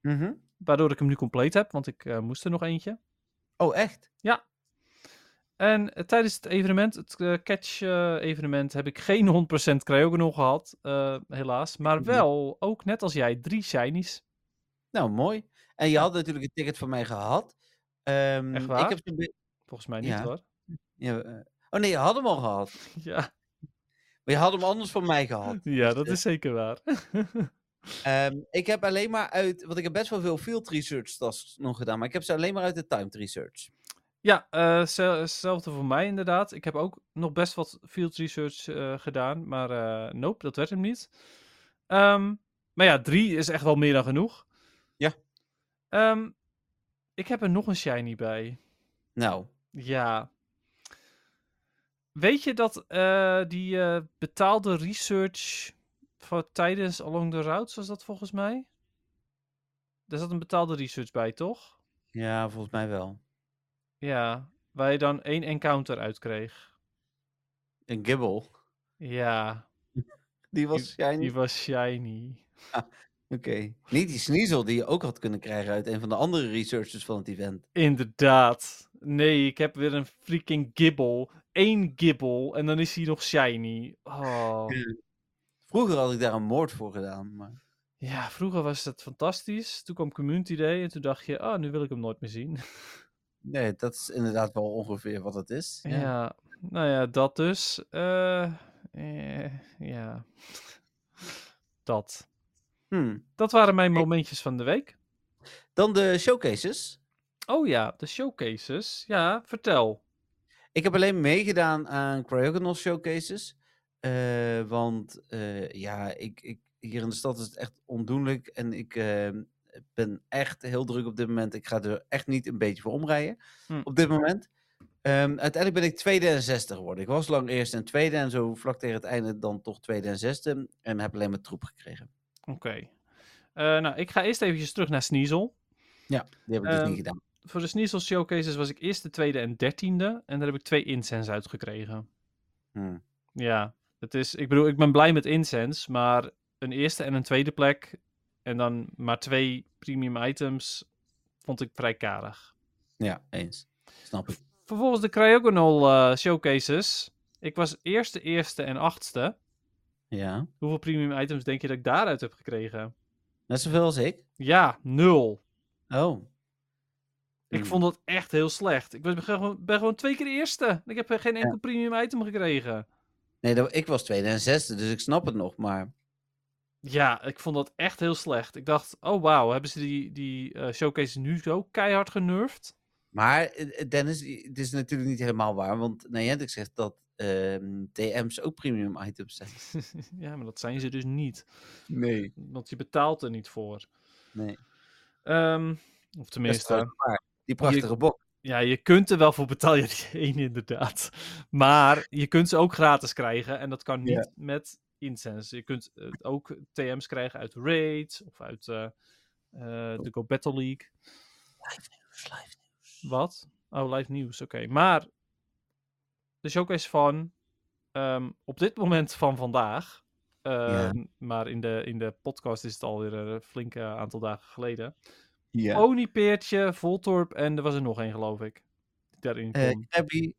Mhm. Waardoor ik hem nu compleet heb, want ik moest er nog eentje. Oh, echt? En eh, tijdens het evenement, het catch-evenement, heb ik geen <laughs> 100% Cryogonal gehad, eh, helaas. Maar wel, ook net als jij, drie shinies. Nou, mooi. En je had natuurlijk een ticket van mij gehad. Ehm, Echt waar? Ik heb zo'n Volgens mij niet Ja. hoor. ja, eh, oh nee, je had hem al gehad. <laughs> Ja, Maar je had hem anders van mij gehad. <laughs> ja dat eh, is zeker waar. <laughs> Ehm, ik heb alleen maar uit, want ik heb best wel veel field research tasks nog gedaan, maar ik heb ze alleen maar uit de timed research. Ja, zel- hetzelfde voor mij inderdaad. Ik heb ook nog best wat field research gedaan, maar eh nope, dat werd hem niet. Ehm, maar ja, drie is echt wel meer dan genoeg. Ja. Ehm, ik heb er nog een shiny bij. Nou, Ja. Weet je dat eh, die eh, betaalde research voor tijdens Along the Route, was dat volgens mij? Daar zat een betaalde research bij, toch? ja, volgens mij wel. Ja, waar je dan één encounter uitkreeg. Een gibbel. Ja, <laughs> Die was shiny. die was shiny. Oké. Niet die sneasel die je ook had kunnen krijgen uit een van de andere researchers van het event. Inderdaad. Nee, ik heb weer een freaking gibbel. Eén gibbel en dan is hij nog shiny. Oh. Vroeger had ik daar een moord voor gedaan, maar... Ja, vroeger was het fantastisch. Toen kwam Community Day en toen dacht je, oh, nu wil ik hem nooit meer zien. <laughs> Nee, dat is inderdaad wel ongeveer wat het is. Ja, nou ja, dat dus. Eh, eh, ja. Dat. Hmm. Dat waren mijn momentjes van de week. Dan de showcases. Oh ja, de showcases. Ja, vertel. Ik heb alleen meegedaan aan Cryogonal showcases. eh, want eh, ja, ik, ik, hier in de stad is het echt ondoenlijk. En ik eh, ben echt heel druk op dit moment. Ik ga er echt niet een beetje voor omrijden Hm. op dit moment. Ehm, uiteindelijk ben ik tweede en zesde geworden. Ik was lang eerste en tweede en zo vlak tegen het einde dan toch tweede en zesde. En heb alleen maar troep gekregen. Oké. Eh, nou, ik ga eerst eventjes terug naar Sneasel. Ja, die heb ik dus Ehm, niet gedaan. Voor de Sneasel showcases was ik eerste, tweede en dertiende. En daar heb ik twee incense uitgekregen. Hm. Ja, het is, ik bedoel, ik ben blij met incense, maar een eerste en een tweede plek en dan maar twee premium items vond ik vrij karig. Ja, eens. Snap ik. Vervolgens de Cryogonal eh, showcases. Ik was eerste, eerste en achtste. Ja. Hoeveel premium items denk je dat ik daaruit heb gekregen? Net zoveel als ik. Ja, nul. Oh. Ik Hmm. vond dat echt heel slecht. Ik ben gewoon, ben gewoon twee keer eerste. Ik heb geen enkel premium item gekregen. Nee, dat, ik was tweede en zesde, dus ik snap het nog. Maar Ja, ik vond dat echt heel slecht. Ik dacht, oh wauw, hebben ze die, die eh, showcases nu zo keihard genurfd? Maar eh, Dennis, het is natuurlijk niet helemaal waar, want Niantic zegt dat ehm, TM's ook premium items zijn. <laughs> ja, maar dat zijn ze dus niet. Nee. Want je betaalt er niet voor. Nee. Ehm, of tenminste. Die prachtige bok. ja, je kunt er wel voor betalen, ja, die één inderdaad. Maar je kunt ze ook gratis krijgen en dat kan niet met incense. Je kunt eh, ook TM's krijgen uit Raids of uit eh, eh, de Go Battle League. Live nieuws, live nieuws. Wat? Oh, live nieuws, oké. Maar de showcase van ehm, op dit moment van vandaag, ehm, maar in de, in de podcast is het alweer een flinke aantal dagen geleden. Ja. Ponypeertje, Voltorp en er was er nog één, geloof ik. Die daarin Eh kon. Krabby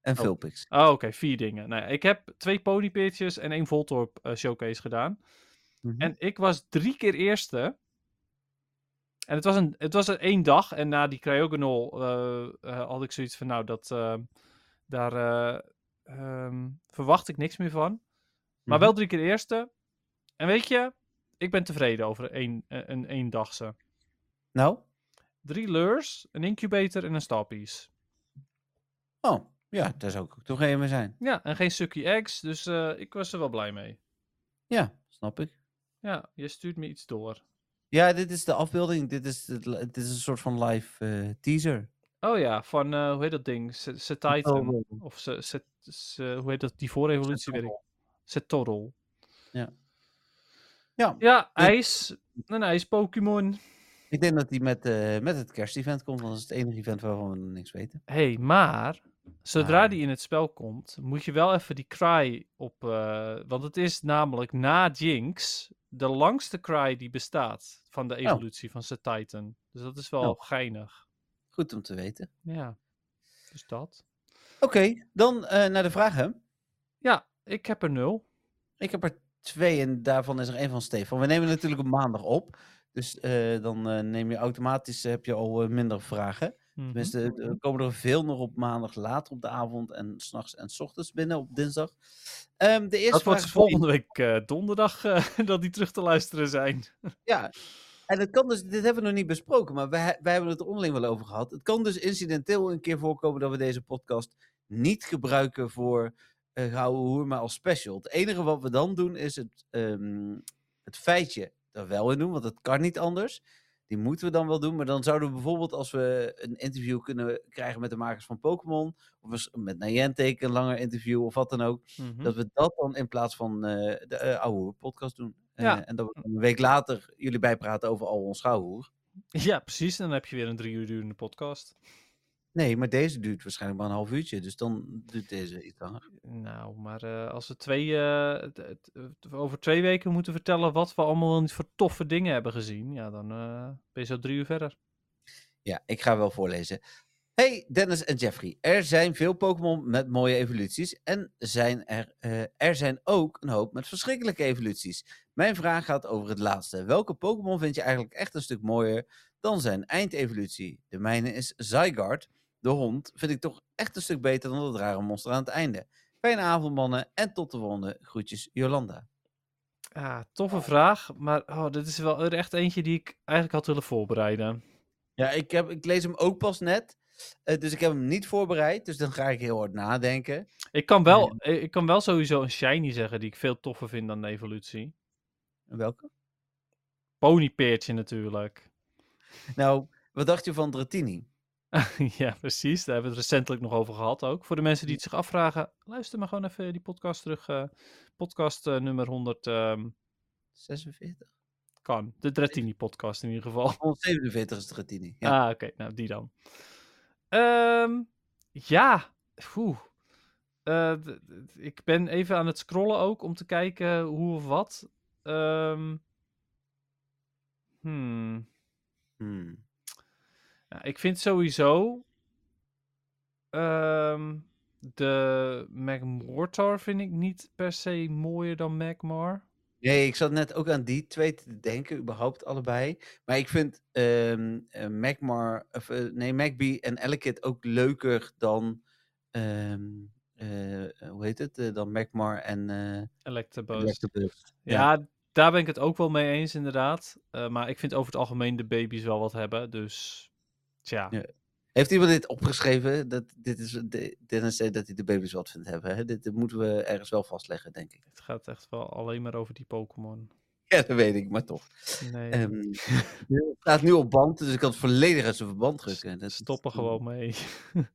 en Oh. Vulpix. Oh, oké, vier dingen. Nou, ik heb twee ponypeertjes en één Voltorp eh, showcase gedaan. Mhm. En ik was drie keer eerste. En het was, een, het was er één dag. En na die Cryogonal eh, eh, had ik zoiets van, nou, dat, eh, daar eh, ehm, verwacht ik niks meer van. Maar Mhm. wel drie keer eerste. En weet je, ik ben tevreden over één, eh, een eendagse. Nou? Drie lures, een incubator en een starpiece. Oh, ja, daar zou ik ook toch even mee zijn. Ja, en geen sucky eggs, dus eh, ik was er wel blij mee. Ja, snap ik. Ja, je stuurt me iets door. Ja, dit is de afbeelding. Dit is, dit is een soort van live teaser. Oh ja, van, eh, hoe heet dat ding? Setitan. Of se, se, se- hoe heet dat? Die voorevolutie weet ik. Setorrel. Ja. Ja. Ja, ijs. Een ijs Pokémon. Ik denk dat hij met, eh, met het kerstevent komt, want dat is het enige event waarvan we niks weten. hey, maar zodra die in het spel komt, moet je wel even die cry op. eh, want het is namelijk na Jinx de langste cry die bestaat van de evolutie van zijn Titan. Dus dat is wel Oh. geinig. Goed om te weten. Ja, dus dat. Oké, dan eh, naar de vragen. Ja, ik heb er nul. Ik heb er twee en daarvan is er één van Stefan. We nemen natuurlijk op maandag op. Dus eh, dan eh, neem je automatisch, heb je al minder vragen. Mhm. Tenminste, er komen er veel nog op maandag later op de avond en s'nachts en s ochtends binnen op dinsdag. Ehm, de eerste Dat wordt volgende week donderdag <laughs> dat die terug te luisteren zijn. Ja, en het kan dus, dit hebben we nog niet besproken, maar wij, wij hebben het er onderling wel over gehad. Het kan dus incidenteel een keer voorkomen dat we deze podcast niet gebruiken voor uh, Gouden Hoer, maar als special. Het enige wat we dan doen is het, ehm, het feitje er wel in doen, want het kan niet anders. Die moeten we dan wel doen, maar dan zouden we bijvoorbeeld als we een interview kunnen krijgen met de makers van Pokémon, of met Niantic een langer interview of wat dan ook, Mhm. dat we dat dan in plaats van eh, de uh, oude podcast doen. Eh, Ja. en dat we dan een week later jullie bijpraten over al ons gauwhoer. Ja, precies. En dan heb je weer een drie uur durende podcast. Nee, maar deze duurt waarschijnlijk maar een half uurtje. Dus dan duurt deze iets langer. Nou, maar eh, als we twee, eh, over twee weken moeten vertellen wat we allemaal wel niet voor toffe dingen hebben gezien, ja, dan eh, ben je zo drie uur verder. Ja, ik ga wel voorlezen. Hey Dennis en Jeffrey, er zijn veel Pokémon met mooie evoluties en zijn er, eh, er zijn ook een hoop met verschrikkelijke evoluties. Mijn vraag gaat over het laatste. Welke Pokémon vind je eigenlijk echt een stuk mooier dan zijn eindevolutie? De mijne is Zygarde. De hond vind ik toch echt een stuk beter dan dat rare monster aan het einde. Fijne avond mannen en tot de volgende. Groetjes Jolanda. Ja, toffe vraag, maar oh, dit is wel echt eentje die ik eigenlijk had willen voorbereiden. Ja, ik, heb, ik lees hem ook pas net. Eh, dus ik heb hem niet voorbereid. Dus dan ga ik heel hard nadenken. Ik kan wel, eh, ik kan wel sowieso een shiny zeggen die ik veel toffer vind dan de evolutie. Welke? Ponypeertje natuurlijk. <laughs> Nou, wat dacht je van Dratini? <laughs> ja, precies. Daar hebben we het recentelijk nog over gehad ook. Voor de mensen die het zich afvragen, luister maar gewoon even die podcast terug. eh, podcast nummer 100 ehm, 46? kan. De Drettini podcast in ieder geval. 147 is Dratini. Ja. Ah, oké. Nou, die dan. Ehm, ja. Oeh. Eh, ik ben even aan het scrollen ook om te kijken hoe of wat. Ehm, hmm. Hmm. Ik vind sowieso ehm, de Magmortar vind ik niet per se mooier dan Magmar. Nee, ik zat net ook aan die twee te denken, überhaupt allebei. Maar ik vind ehm eh, Magmar, of, eh, nee, Magby en Elekid ook leuker dan, ehm, eh, hoe heet het, dan Magmar en Electabuzz. Electabuzz. Ja, daar ben ik het ook wel mee eens inderdaad. Maar ik vind over het algemeen de baby's wel wat hebben, dus tja. Ja. Heeft iemand dit opgeschreven? Dat, dit is, de, Dennis zei dat hij de baby's wat vindt hebben. Hè? Dit, dit moeten we ergens wel vastleggen, denk ik. Het gaat echt wel alleen maar over die Pokémon. <laughs> Ja, dat weet ik, maar toch. Nee, Ehm, <laughs> het staat nu op band, dus ik had het volledig uit zijn verband drukken. Dat, stop er gewoon mee. <laughs>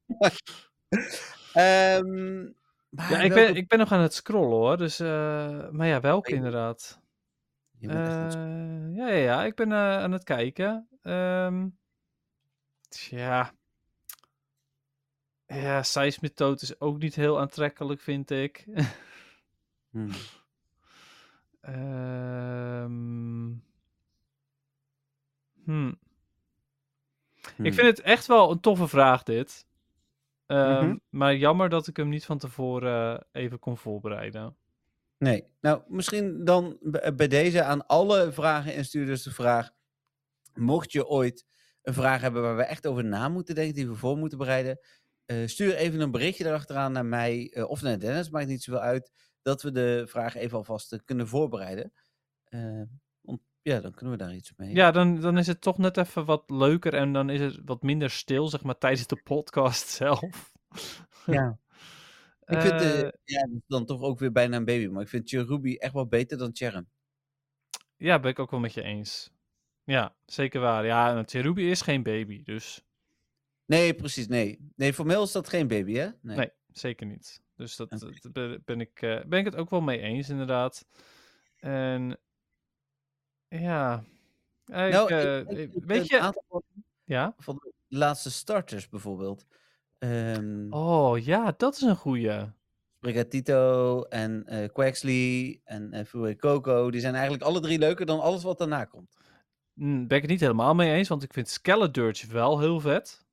Ehm, maar Ja, ik welke- ben, ik ben nog aan het scrollen hoor, dus... eh, maar ja, welke inderdaad? Eh, ja, ja, ja, ik ben eh, aan het kijken. Ehm tja. Ja, seismethode is ook niet heel aantrekkelijk, vind ik. Hmm. <laughs> Ehm hmm. Ik Hmm. vind het echt wel een toffe vraag, dit. Ehm, Mhm. Maar jammer dat ik hem niet van tevoren eh, even kon voorbereiden. Nee, nou misschien dan b- bij deze aan alle vragen instuurders de vraag. Mocht je ooit een vraag hebben waar we echt over na moeten denken, die we voor moeten bereiden, eh, stuur even een berichtje erachteraan naar mij eh, of naar Dennis, maakt niet zoveel uit, dat we de vraag even alvast eh, kunnen voorbereiden. Want ja, dan kunnen we daar iets mee. Ja, dan, dan is het toch net even wat leuker en dan is het wat minder stil, zeg maar, tijdens de podcast <laughs> zelf. Ja. Ik vind ja, dan toch ook weer bijna een baby, maar ik vind Cherubi echt wel beter dan Cherem. Ja, ben ik ook wel met je eens. Ja, zeker waar. Ja, Cherubi is geen baby, dus Nee, precies, nee. Nee, formeel is dat geen baby, hè? nee, zeker niet. Dus dat, ben, ik, eh, ben ik het ook wel mee eens, inderdaad. En ja, Ik, Nou, eh, ik- ik- ik- weet een je... aantal Ja? van de laatste starters bijvoorbeeld. Ehm Oh ja, dat is een goeie. Brigatito en eh Quaxley en eh Fue Coco, die zijn eigenlijk alle drie leuker dan alles wat daarna komt. Mm, ben ik het niet helemaal mee eens, want ik vind Skeledirge wel heel vet.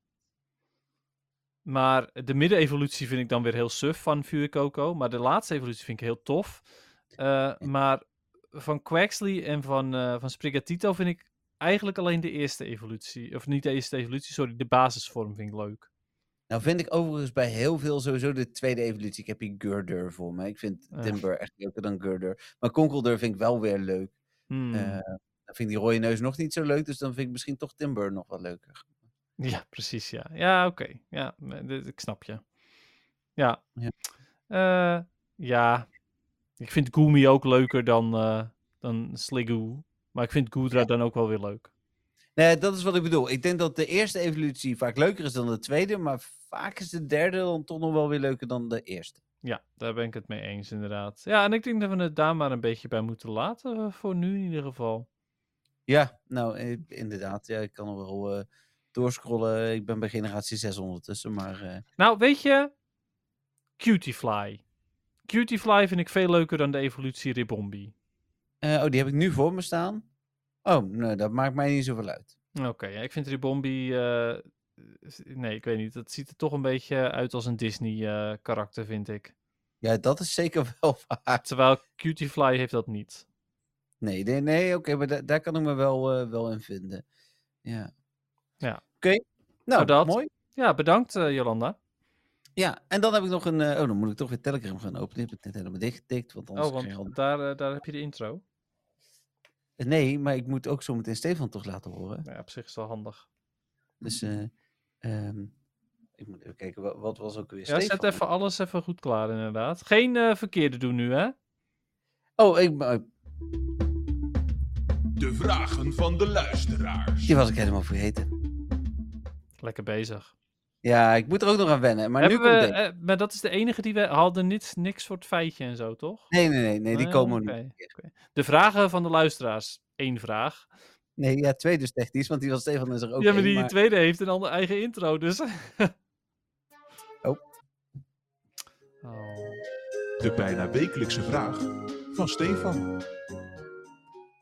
Maar de midden-evolutie vind ik dan weer heel suf van Fuecoco. Maar de laatste evolutie vind ik heel tof. Eh, maar van Quaxley en van, eh van Sprigatito vind ik eigenlijk alleen de eerste evolutie. Of niet de eerste evolutie, sorry, de basisvorm vind ik leuk. Nou vind ik overigens bij heel veel sowieso de tweede evolutie. Ik heb hier Gurdur voor me. Ik vind Ja. Timber echt leuker dan Gurdur. Maar Conkeldurr vind ik wel weer leuk. Hmm. Eh, dan vind ik die rode neus nog niet zo leuk, dus dan vind ik misschien toch Timber nog wel leuker. Ja, precies, ja. Ja, oké. Ja, ik snap je. Ja. Ja. Eh, ja. Ik vind Goomy ook leuker dan, eh dan Sliggoo. Maar ik vind Goodra dan ook wel weer leuk. Nee, dat is wat ik bedoel. Ik denk dat de eerste evolutie vaak leuker is dan de tweede, maar vaak is de derde dan toch nog wel weer leuker dan de eerste. Ja, daar ben ik het mee eens, inderdaad. Ja, en ik denk dat we het daar maar een beetje bij moeten laten. eh, Voor nu in ieder geval. Ja, nou inderdaad. Ja, ik kan nog wel doorscrollen. Ik ben bij generatie 6 ondertussen, maar eh, Nou, weet je. Cutiefly. Cutiefly vind ik veel leuker dan de evolutie Ribombee. eh, oh, die heb ik nu voor me staan. Oh, nee, dat maakt mij niet zoveel uit. Oké, ja, ik vind Ribombee... eh, nee, ik weet niet. Het ziet er toch een beetje uit als een Disney-karakter, vind ik. Ja, dat is zeker <laughs> wel waar. Terwijl Cutiefly heeft dat niet. Nee, nee, nee oké, maar da- daar kan ik me wel, wel in vinden. Ja. Ja. Oké, nou, Nou, dat. mooi. Ja, bedankt eh, Jolanda. Ja, en dan heb ik nog een... eh, oh, dan moet ik toch weer Telegram gaan openen. Ik heb het net helemaal dichtgetikt, want anders Oh, al- want daar, eh, daar heb je de intro. Nee, maar ik moet ook zo meteen Stefan toch laten horen. Ja, op zich is wel handig. Dus eh, ehm, ik moet even kijken, wat, wat was ook weer Ja, zet Stefan? even alles even goed klaar inderdaad. Geen eh, verkeerde doen nu, hè? Oh, ik, eh, De vragen van de luisteraars. die was ik helemaal vergeten. Lekker bezig. Ja, ik moet er ook nog aan wennen. Maar Hebben nu komt we, eh, maar dat is de enige die we hadden niks, niks voor het feitje en zo, toch? Nee, nee, nee, nee, die komen nu. oké, oké. De vragen van de luisteraars. Eén vraag. Nee, ja, twee dus technisch, want die was Stefan is er ook ja, maar één, die tweede heeft een ander eigen intro, dus... <laughs> Oh. Oh. De bijna wekelijkse vraag van Stefan.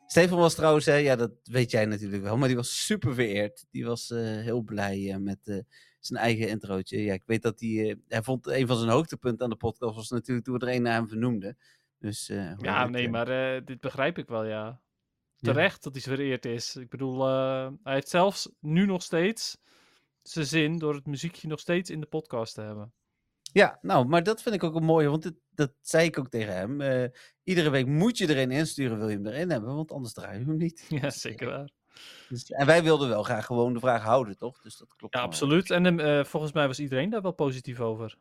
Stefan was trouwens, hè, ja, dat weet jij natuurlijk wel, maar die was super vereerd. Die was eh, heel blij eh, met eh, zijn eigen introotje. Ja, ik weet dat hij, eh, hij vond een van zijn hoogtepunten aan de podcast was natuurlijk toen we er een naar hem vernoemden. Dus, eh, Ja, nee, eh, maar eh, dit begrijp ik wel, ja. Ja. Terecht dat hij vereerd is. Ik bedoel, eh, hij heeft zelfs nu nog steeds zijn zin door het muziekje nog steeds in de podcast te hebben. Ja, nou, maar dat vind ik ook een mooie, want dit, dat zei ik ook tegen hem. Eh, iedere week moet je er een insturen, wil je hem erin hebben, want anders draai je hem niet. <laughs> Ja, zeker waar. dus- en wij wilden wel graag gewoon de vraag houden, toch? Dus dat klopt. Ja, wel. absoluut. En eh, volgens mij was iedereen daar wel positief over.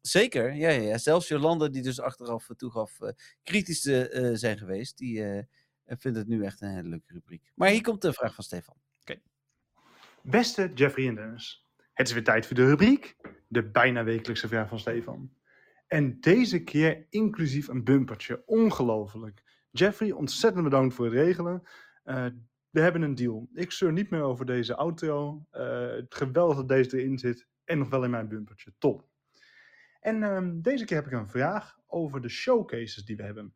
Zeker, ja, ja, ja. Zelfs Jolanda, die dus achteraf eh, toegaf eh, kritisch te eh, zijn geweest, die eh, vindt het nu echt een hele leuke rubriek. Maar hier komt de vraag van Stefan. Beste Jeffrey en Dennis, het is weer tijd voor de rubriek, de bijna wekelijkse vraag van Stefan. En deze keer inclusief een bumpertje, ongelooflijk. Jeffrey, ontzettend bedankt voor het regelen. Eh, we hebben een deal. Ik zeur niet meer over deze outro. Eh, het geweldig dat deze erin zit en nog wel in mijn bumpertje, top. En ehm, deze keer heb ik een vraag over de showcases die we hebben.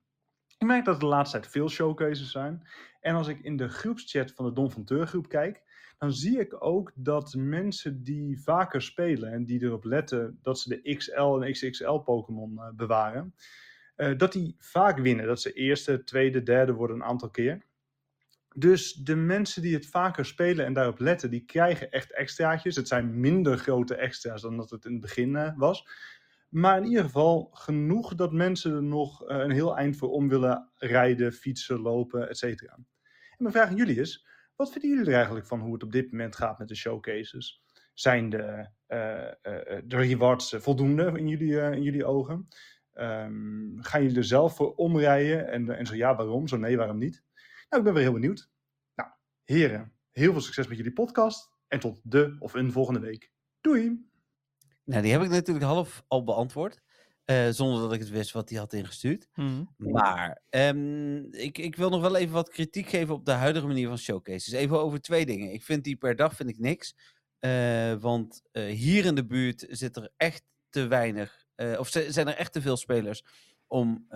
Ik merk dat er de laatste tijd veel showcases zijn. En als ik in de groepschat van de Don van Teur groep kijk, dan zie ik ook dat mensen die vaker spelen en die erop letten dat ze de XL en XXL Pokémon eh, bewaren, eh, dat die vaak winnen. Dat ze eerste, tweede, derde worden een aantal keer. Dus de mensen die het vaker spelen en daarop letten, die krijgen echt extraatjes. Het zijn minder grote extra's dan dat het in het begin eh, was. Maar in ieder geval genoeg dat mensen er nog een heel eind voor om willen rijden, fietsen, lopen, etc. En mijn vraag aan jullie is, wat vinden jullie er eigenlijk van hoe het op dit moment gaat met de showcases? Zijn de, eh, eh, eh, de rewards voldoende in jullie, in jullie ogen? Ehm, gaan jullie er zelf voor omrijden? En, en zo ja, waarom? Zo nee, waarom niet? Nou, ik ben weer heel benieuwd. Nou, heren, heel veel succes met jullie podcast. En tot de of een volgende week. Doei! Nou, die heb ik natuurlijk half al beantwoord. Eh, zonder dat ik het wist wat hij had ingestuurd. Mhm. Maar ehm, ik, ik wil nog wel even wat kritiek geven op de huidige manier van showcases. Even over twee dingen. Ik vind die per dag vind ik niks. Eh, want eh, hier in de buurt zit er echt te weinig. of zi- zijn er echt te veel spelers om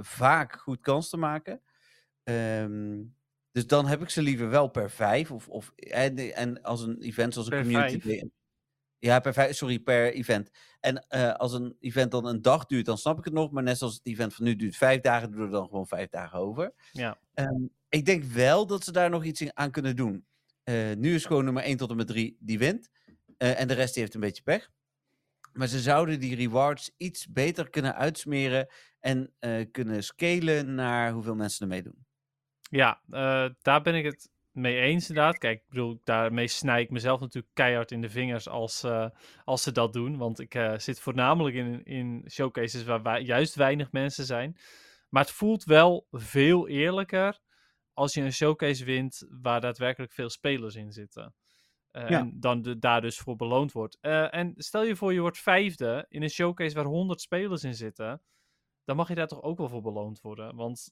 vaak goed kans te maken. Ehm, dus dan heb ik ze liever wel per vijf. Of, of, en, en als een event zoals een Per community vijf? Ja, per vijf, sorry, per event. En eh, als een event dan een dag duurt, dan snap ik het nog. Maar net zoals het event van nu duurt vijf dagen, doe er dan gewoon vijf dagen over. Ja. Ehm, ik denk wel dat ze daar nog iets in- aan kunnen doen. Eh, nu is gewoon nummer 1 tot en met 3 die wint. Eh, en de rest die heeft een beetje pech. Maar ze zouden die rewards iets beter kunnen uitsmeren. En kunnen scalen naar hoeveel mensen er meedoen. Ja, daar ben ik het mee eens inderdaad. Kijk, ik bedoel, daarmee snij ik mezelf natuurlijk keihard in de vingers als, eh, als ze dat doen. Want ik eh, zit voornamelijk in, in showcases waar wij- juist weinig mensen zijn. Maar het voelt wel veel eerlijker als je een showcase wint waar daadwerkelijk veel spelers in zitten. Eh, Ja. En dan de, daar dus voor beloond wordt. En stel je voor, je wordt vijfde in een showcase waar 100 spelers in zitten. Dan mag je daar toch ook wel voor beloond worden. Want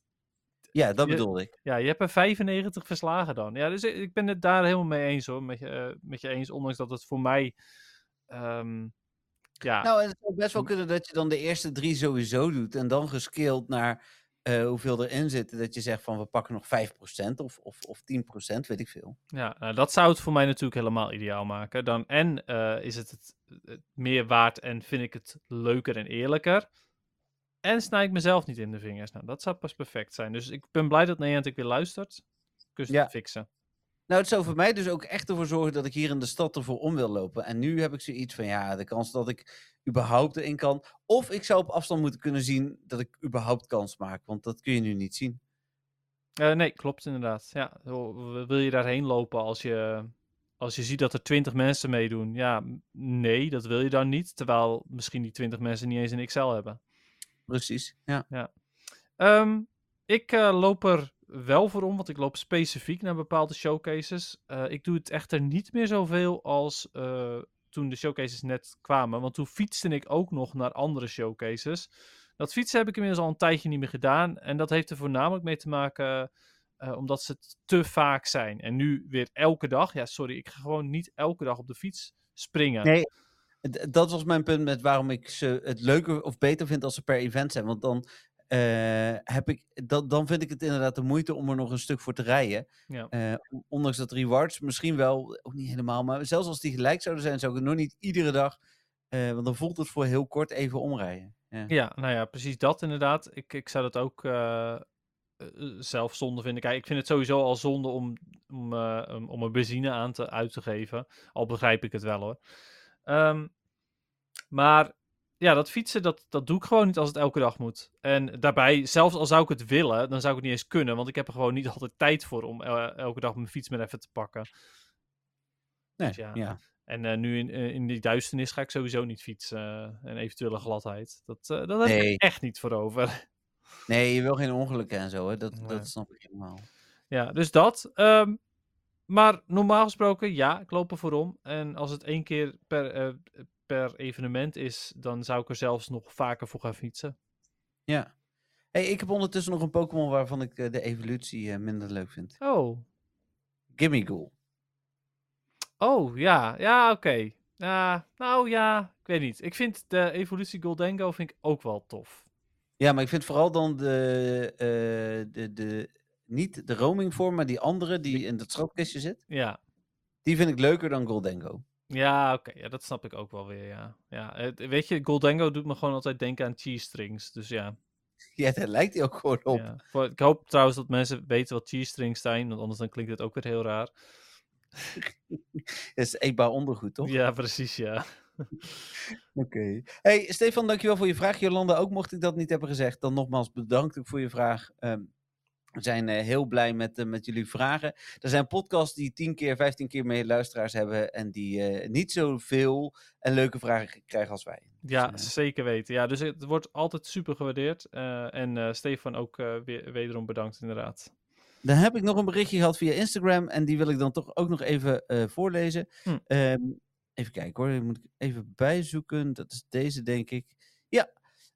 Ja, dat Je- bedoelde ik. ja, je hebt er 95 verslagen dan. Ja, dus ik ik ben het daar helemaal mee eens hoor. Met je, eh, met je eens, ondanks dat het voor mij. ehm, ja, Nou, en het zou best wel kunnen dat je dan de eerste drie sowieso doet. En dan gescaled naar eh, hoeveel erin zitten. Dat je zegt van we pakken nog 5% of, of, of 10%, weet ik veel. ja nou, dat zou het voor mij natuurlijk helemaal ideaal maken. Dan, en eh, is het, het het meer waard en vind ik het leuker en eerlijker. En snij ik mezelf niet in de vingers. Nou, dat zou pas perfect zijn. Dus ik ben blij dat Niantic weer luistert. Kus Ja. fixen. Nou, het zou voor mij dus ook echt ervoor zorgen dat ik hier in de stad ervoor om wil lopen. En nu heb ik zoiets van, ja, de kans dat ik überhaupt erin kan. Of ik zou op afstand moeten kunnen zien dat ik überhaupt kans maak. Want dat kun je nu niet zien. Eh, nee, klopt inderdaad. Ja, wil je daarheen lopen als je, als je ziet dat er 20 mensen meedoen? Ja, nee, dat wil je dan niet. Terwijl misschien die 20 mensen niet eens een XL hebben. Precies, ja. Ehm, ik eh, loop er wel voor om, want ik loop specifiek naar bepaalde showcases. Eh, ik doe het echter niet meer zoveel als eh, toen de showcases net kwamen. Want toen fietste ik ook nog naar andere showcases. Dat fietsen heb ik inmiddels al een tijdje niet meer gedaan. En dat heeft er voornamelijk mee te maken omdat ze te vaak zijn. En nu weer elke dag. Ja, sorry, ik ga gewoon niet elke dag op de fiets springen. Nee. Dat was mijn punt met waarom ik ze het leuker of beter vind als ze per event zijn. Want dan, eh, heb ik, dat, dan vind ik het inderdaad de moeite om er nog een stuk voor te rijden. Ja. Eh, on- ondanks dat rewards misschien wel, ook niet helemaal, maar zelfs als die gelijk zouden zijn, zou ik het nog niet iedere dag. eh, want dan voelt het voor heel kort even omrijden. Ja. Ja, nou ja, precies dat inderdaad. Ik, ik zou dat ook zelf zonde vinden. Kijk, ik vind het sowieso al zonde om, om, om- er benzine aan te, uit te geven. Al begrijp ik het wel hoor. Ehm, maar ja, dat fietsen, dat, dat doe ik gewoon niet als het elke dag moet. En daarbij, zelfs al zou ik het willen, dan zou ik het niet eens kunnen. Want ik heb er gewoon niet <laughs> altijd tijd voor om el- elke dag mijn fiets maar even te pakken. Nee, Dus ja. ja. En eh, nu in, eh, in die duisternis ga ik sowieso niet fietsen. eh, en eventuele gladheid. Dat, eh, dat heb ik echt niet voor over. Nee, je wil geen ongelukken en zo, hè? Dat, <laughs> Nee. dat snap ik helemaal. ja, dus dat. Ehm, maar normaal gesproken, ja, ik loop er voor om. En als het één keer per, eh, per evenement is, dan zou ik er zelfs nog vaker voor gaan fietsen. Ja. Hey, ik heb ondertussen nog een Pokémon waarvan ik eh, de evolutie eh, minder leuk vind. Oh, Gimmighoul. oh ja, ja, oké. Ja, nou ja, ik weet niet. Ik vind de evolutie Goldengo vind ik ook wel tof. Ja, maar ik vind vooral dan de, de, de niet de roaming vorm, maar die andere die in dat schatkistje zit. Ja, Die vind ik leuker dan Goldengo. Ja, oké. Ja, dat snap ik ook wel weer, ja. ja weet je, Goldengo doet me gewoon altijd denken aan cheese strings. Dus ja. <laughs> Ja, daar lijkt hij ook gewoon op. ja. Ik hoop trouwens dat mensen weten wat cheese strings zijn, want anders dan klinkt het ook weer heel raar. <laughs> Dat is eetbaar ondergoed, toch? Ja, precies, ja. <laughs> Oké. Hey, Stefan, dankjewel voor je vraag. Jolanda, ook mocht ik dat niet hebben gezegd, dan nogmaals bedankt ook voor je vraag. Ehm, we zijn eh, heel blij met, eh, met jullie vragen. Er zijn podcasts die 10 keer, 15 keer meer luisteraars hebben en die eh, niet zoveel en leuke vragen krijgen als wij. Dus, Ja, zeker weten. Ja, dus het wordt altijd super gewaardeerd. En Stefan ook weer, wederom bedankt, inderdaad. Dan heb ik nog een berichtje gehad via Instagram en die wil ik dan toch ook nog even voorlezen. Hm. Ehm, even kijken hoor, moet ik even bijzoeken. Dat is deze denk ik. Ja,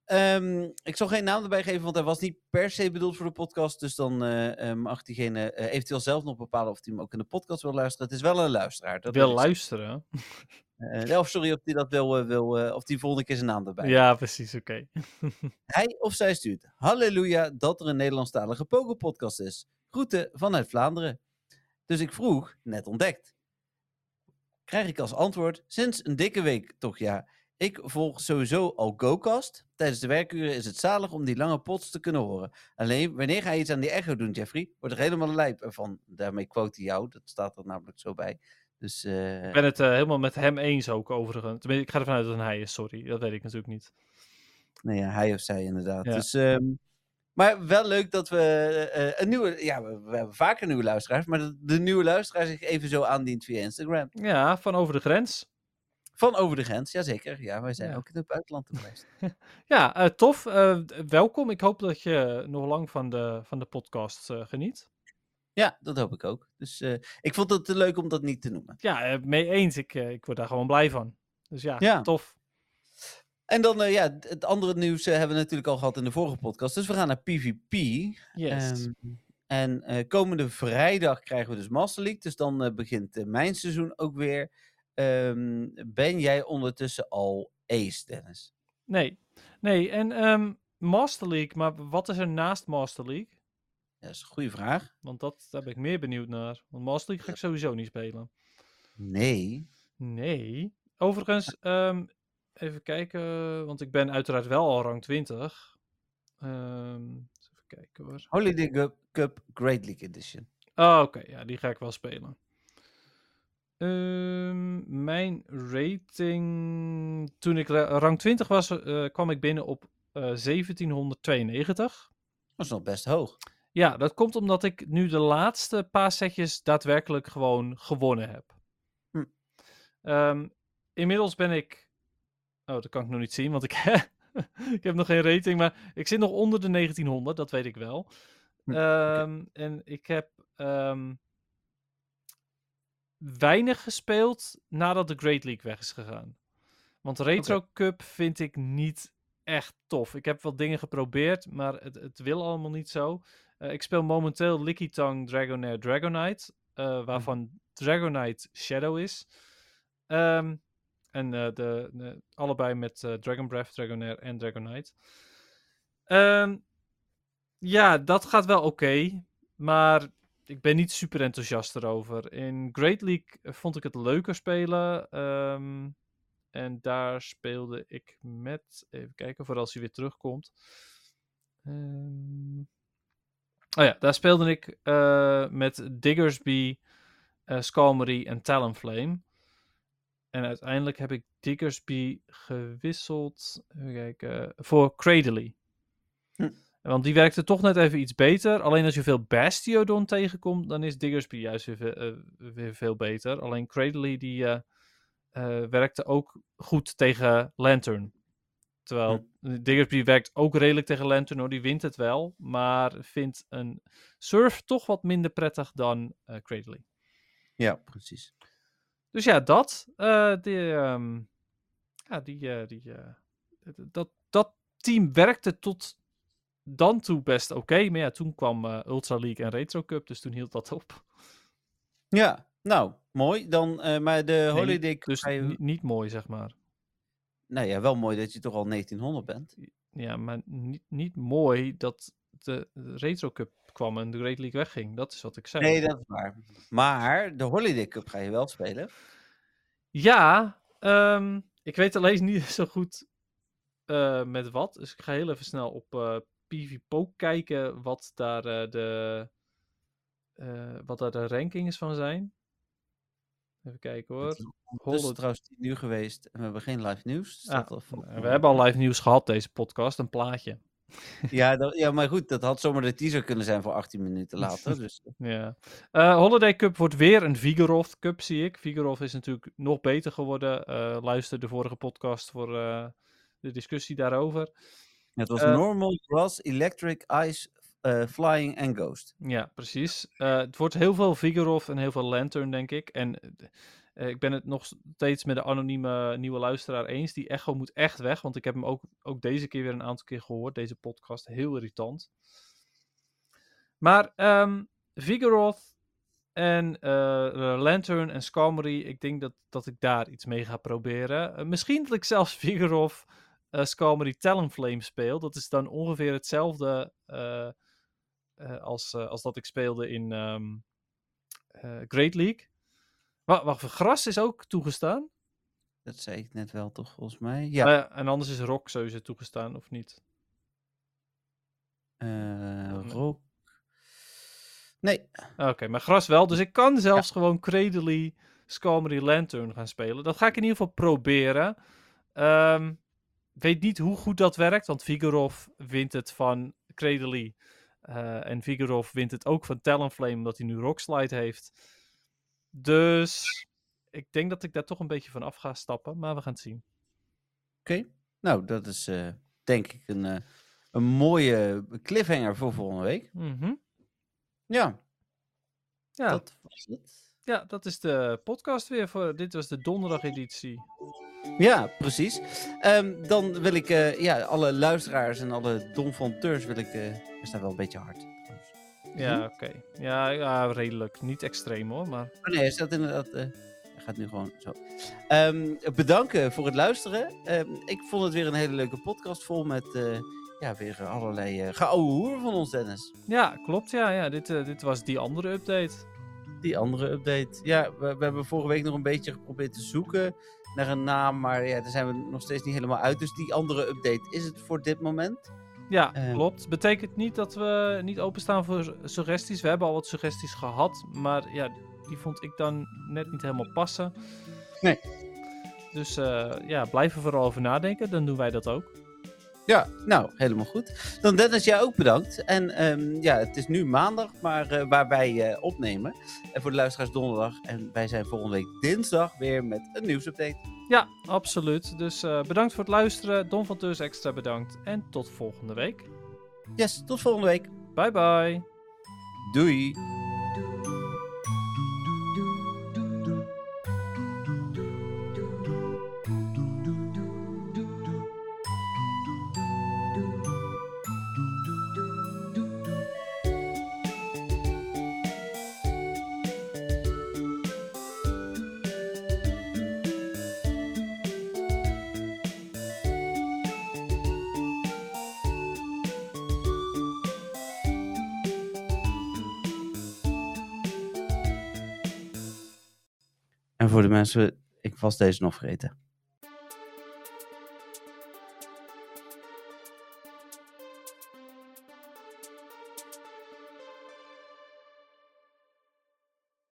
Ehm, ik zal geen naam erbij geven, want hij was niet per se bedoeld voor de podcast. Dus dan eh, eh, mag diegene eh, eventueel zelf nog bepalen of hij hem ook in de podcast wil luisteren. Het is wel een luisteraar. Dat wil luisteren. Eh, of sorry, of hij dat wil, wil of die volgende keer zijn naam erbij. Ja, precies, oké. <laughs> Hij of zij stuurt. Halleluja dat er een Nederlandstalige Pogo-podcast is. Groeten vanuit Vlaanderen. Dus ik vroeg, net ontdekt. Krijg ik als antwoord, sinds een dikke week toch ja. Ik volg sowieso al GoCast. Tijdens de werkuren is het zalig om die lange pots te kunnen horen. Alleen, wanneer ga je iets aan die echo doen, Jeffrey? Wordt er helemaal lijp van. Daarmee quote hij jou, dat staat er namelijk zo bij. Dus, eh, Ik ben het eh, helemaal met hem eens ook, overigens. Tenminste, ik ga ervan uit dat het een hij is, sorry. Dat weet ik natuurlijk niet. Nee, ja, hij of zij inderdaad. Ja. Dus, ehm, maar wel leuk dat we eh, een nieuwe... Ja, we, we hebben vaker nieuwe luisteraars. Maar dat de nieuwe luisteraar zich even zo aandient via Instagram. Ja, van over de grens. Van over de grens, jazeker. Ja, wij zijn Ja. ook in het buitenland geweest. <laughs> Ja, eh, tof. Eh, welkom. Ik hoop dat je nog lang van de, van de podcast eh, geniet. ja, dat hoop ik ook. Dus ik vond het te leuk om dat niet te noemen. Ja, mee eens. Ik, ik word daar gewoon blij van. Dus ja, Ja. tof. En dan, ja, het andere nieuws hebben we natuurlijk al gehad in de vorige podcast. Dus we gaan naar PvP. Yes. Ehm, en komende vrijdag krijgen we dus Master League. Dus dan begint mijn seizoen ook weer. Ehm, ben jij ondertussen al ace, Dennis? nee. Nee, en ehm, Master League. Maar wat is er naast Master League? Dat is een goede vraag. Want dat, daar ben ik meer benieuwd naar. Want Master League ga ik sowieso niet spelen. Nee. Nee. Overigens, ehm, even kijken. Want ik ben uiteraard wel al rang 20. Ehm, eens even kijken hoor. Holiday Cup, Cup Great League Edition. Oh, oké. Ja, die ga ik wel spelen. Ehm, mijn rating. Toen ik ra- rang 20 was, eh, kwam ik binnen op eh, 1792. Dat is nog best hoog. Ja, dat komt omdat ik nu de laatste paar setjes daadwerkelijk gewoon gewonnen heb. Hm. Ehm, inmiddels ben ik. Oh, dat kan ik nog niet zien, want ik, <laughs> ik heb nog geen rating. Maar ik zit nog onder de 1900, dat weet ik wel. Hm, Ehm, En ik heb ehm, weinig gespeeld nadat de Great League weg is gegaan. Want Retro Cup vind ik niet echt tof. Ik heb wel dingen geprobeerd, maar het, het wil allemaal niet zo. Eh, ik speel momenteel Licky Tongue Dragonair Dragonite, eh, waarvan Dragonite Shadow is. Ehm, en eh, de, de- allebei met Dragon Breath, Dragonair en Dragonite. Ehm, ja, dat gaat wel oké, maar ik ben niet super enthousiast erover. In Great League vond ik het leuker spelen. ehm, en daar speelde ik met. Even kijken voor als hij weer terugkomt. Ehm, oh ja, daar speelde ik eh, met Diggersby, eh Skalmery en Talonflame. En uiteindelijk heb ik Diggersby gewisseld. Even kijken. Voor Cradley. Hm. Want die werkte toch net even iets beter. Alleen als je veel Bastiodon tegenkomt, dan is Diggersby juist weer, ve- eh, weer veel beter. Alleen Cradley die eh, eh, werkte ook goed tegen Lantern. Terwijl Diggersby werkt ook redelijk tegen Lantern hoor. Die wint het wel. Maar vindt een Surf toch wat minder prettig dan Cradley. Ja, precies. Dus ja, dat. die, ehm, ja, die, die, dat, dat team werkte tot dan toe best oké. maar ja, toen kwam eh, Ultra League en Retro Cup, dus toen hield dat op. Ja, nou, mooi. Dan, eh, maar de Holiday Cup Dus ga je- ni- niet mooi, zeg maar. Nou ja, wel mooi dat je toch al 1900 bent. Ja, maar niet, niet mooi dat de, Retro Cup kwam en de Great League wegging. Dat is wat ik zei. Nee, dat is waar. Maar de Holiday Cup ga je wel spelen. Ja, ehm, ik weet alleen niet <laughs> zo goed eh, met wat. Dus ik ga heel even snel op PvPoke kijken wat daar, eh, de, eh, wat daar de rankings van zijn. Even kijken hoor. Het is trouwens 10 uur geweest en we hebben geen live nieuws. Dus Ah, dat We hebben al live nieuws gehad deze podcast, een plaatje. <laughs> ja, dat- ja, maar goed, dat had zomaar de teaser kunnen zijn voor 18 minuten later. Dus <laughs> Ja. Eh, Holiday Cup wordt weer een Vigoroth Cup, zie ik. Vigoroth is natuurlijk nog beter geworden. Luister de vorige podcast voor de discussie daarover. Het was Eh, normal, grass, electric, ice, eh, flying en ghost. Ja, precies. Eh, het wordt heel veel Vigoroth en heel veel Lantern, denk ik. En ik ben het nog steeds met de anonieme nieuwe luisteraar eens. Die echo moet echt weg, want ik heb hem ook, ook deze keer weer een aantal keer gehoord. Deze podcast, heel irritant. Maar ehm Vigoroth en Lantern en Skarmory, ik denk dat, dat ik daar iets mee ga proberen. Misschien dat ik zelfs <laughs> Vigoroth, uh, Skarmory, Talonflame speel. Dat is dan ongeveer hetzelfde eh, eh, als, eh, als dat ik speelde in ehm, eh, Great League. Wa- Wacht, gras is ook toegestaan? Dat zei ik net wel, toch, volgens mij? Ja. Eh, en anders is rock sowieso toegestaan, of niet? Eh, nee. Nee. Oké, maar gras wel. Dus ik kan zelfs gewoon Cradily, Skarmory, Lantern gaan spelen. Dat ga ik in ieder geval proberen. Ehm weet niet hoe goed dat werkt, want Vigorov wint het van Cradily. Eh, en Vigorov wint het ook van Talonflame, omdat hij nu Rockslide heeft. Dus ik denk dat ik daar toch een beetje van af ga stappen, maar we gaan het zien. Oké. Nou, dat is eh, denk ik een, eh, een mooie cliffhanger voor volgende week. Mhm. Ja, Ja, dat was het. ja, dat is de podcast weer. Voor, dit was de donderdag-editie. Ja, precies. Ehm, dan wil ik eh, ja, alle luisteraars en alle donfonteurs wil ik... eh we staan wel een beetje hard. Ja, oké. Ja, ja, redelijk. Niet extreem hoor, maar... Oh nee, hij staat inderdaad... hij gaat nu gewoon zo. Ehm, bedanken voor het luisteren. Ehm, ik vond het weer een hele leuke podcast vol met... eh, ja, weer allerlei uh, geouwe hoer van ons, Dennis. Ja, klopt. Ja, ja. Dit, dit was die andere update. Die andere update. Ja, we, we hebben vorige week nog een beetje geprobeerd te zoeken naar een naam. Maar ja, daar zijn we nog steeds niet helemaal uit. Dus die andere update is het voor dit moment. Ja, Eh. klopt. Betekent niet dat we niet openstaan voor su- suggesties. We hebben al wat suggesties gehad, maar ja, die vond ik dan net niet helemaal passen. Nee. Dus eh, ja, blijf er vooral over nadenken. Dan doen wij dat ook. Ja, nou, helemaal goed. Dan Dennis, jij ook bedankt. En ehm, ja, het is nu maandag, maar eh, waar wij eh, opnemen. En voor de luisteraars donderdag. En wij zijn volgende week dinsdag weer met een nieuwsupdate. Ja, absoluut. Dus eh, bedankt voor het luisteren. Don van Teurs extra bedankt. En tot volgende week. Yes, tot volgende week. Bye bye. Doei. Mensen, ik was deze nog vergeten.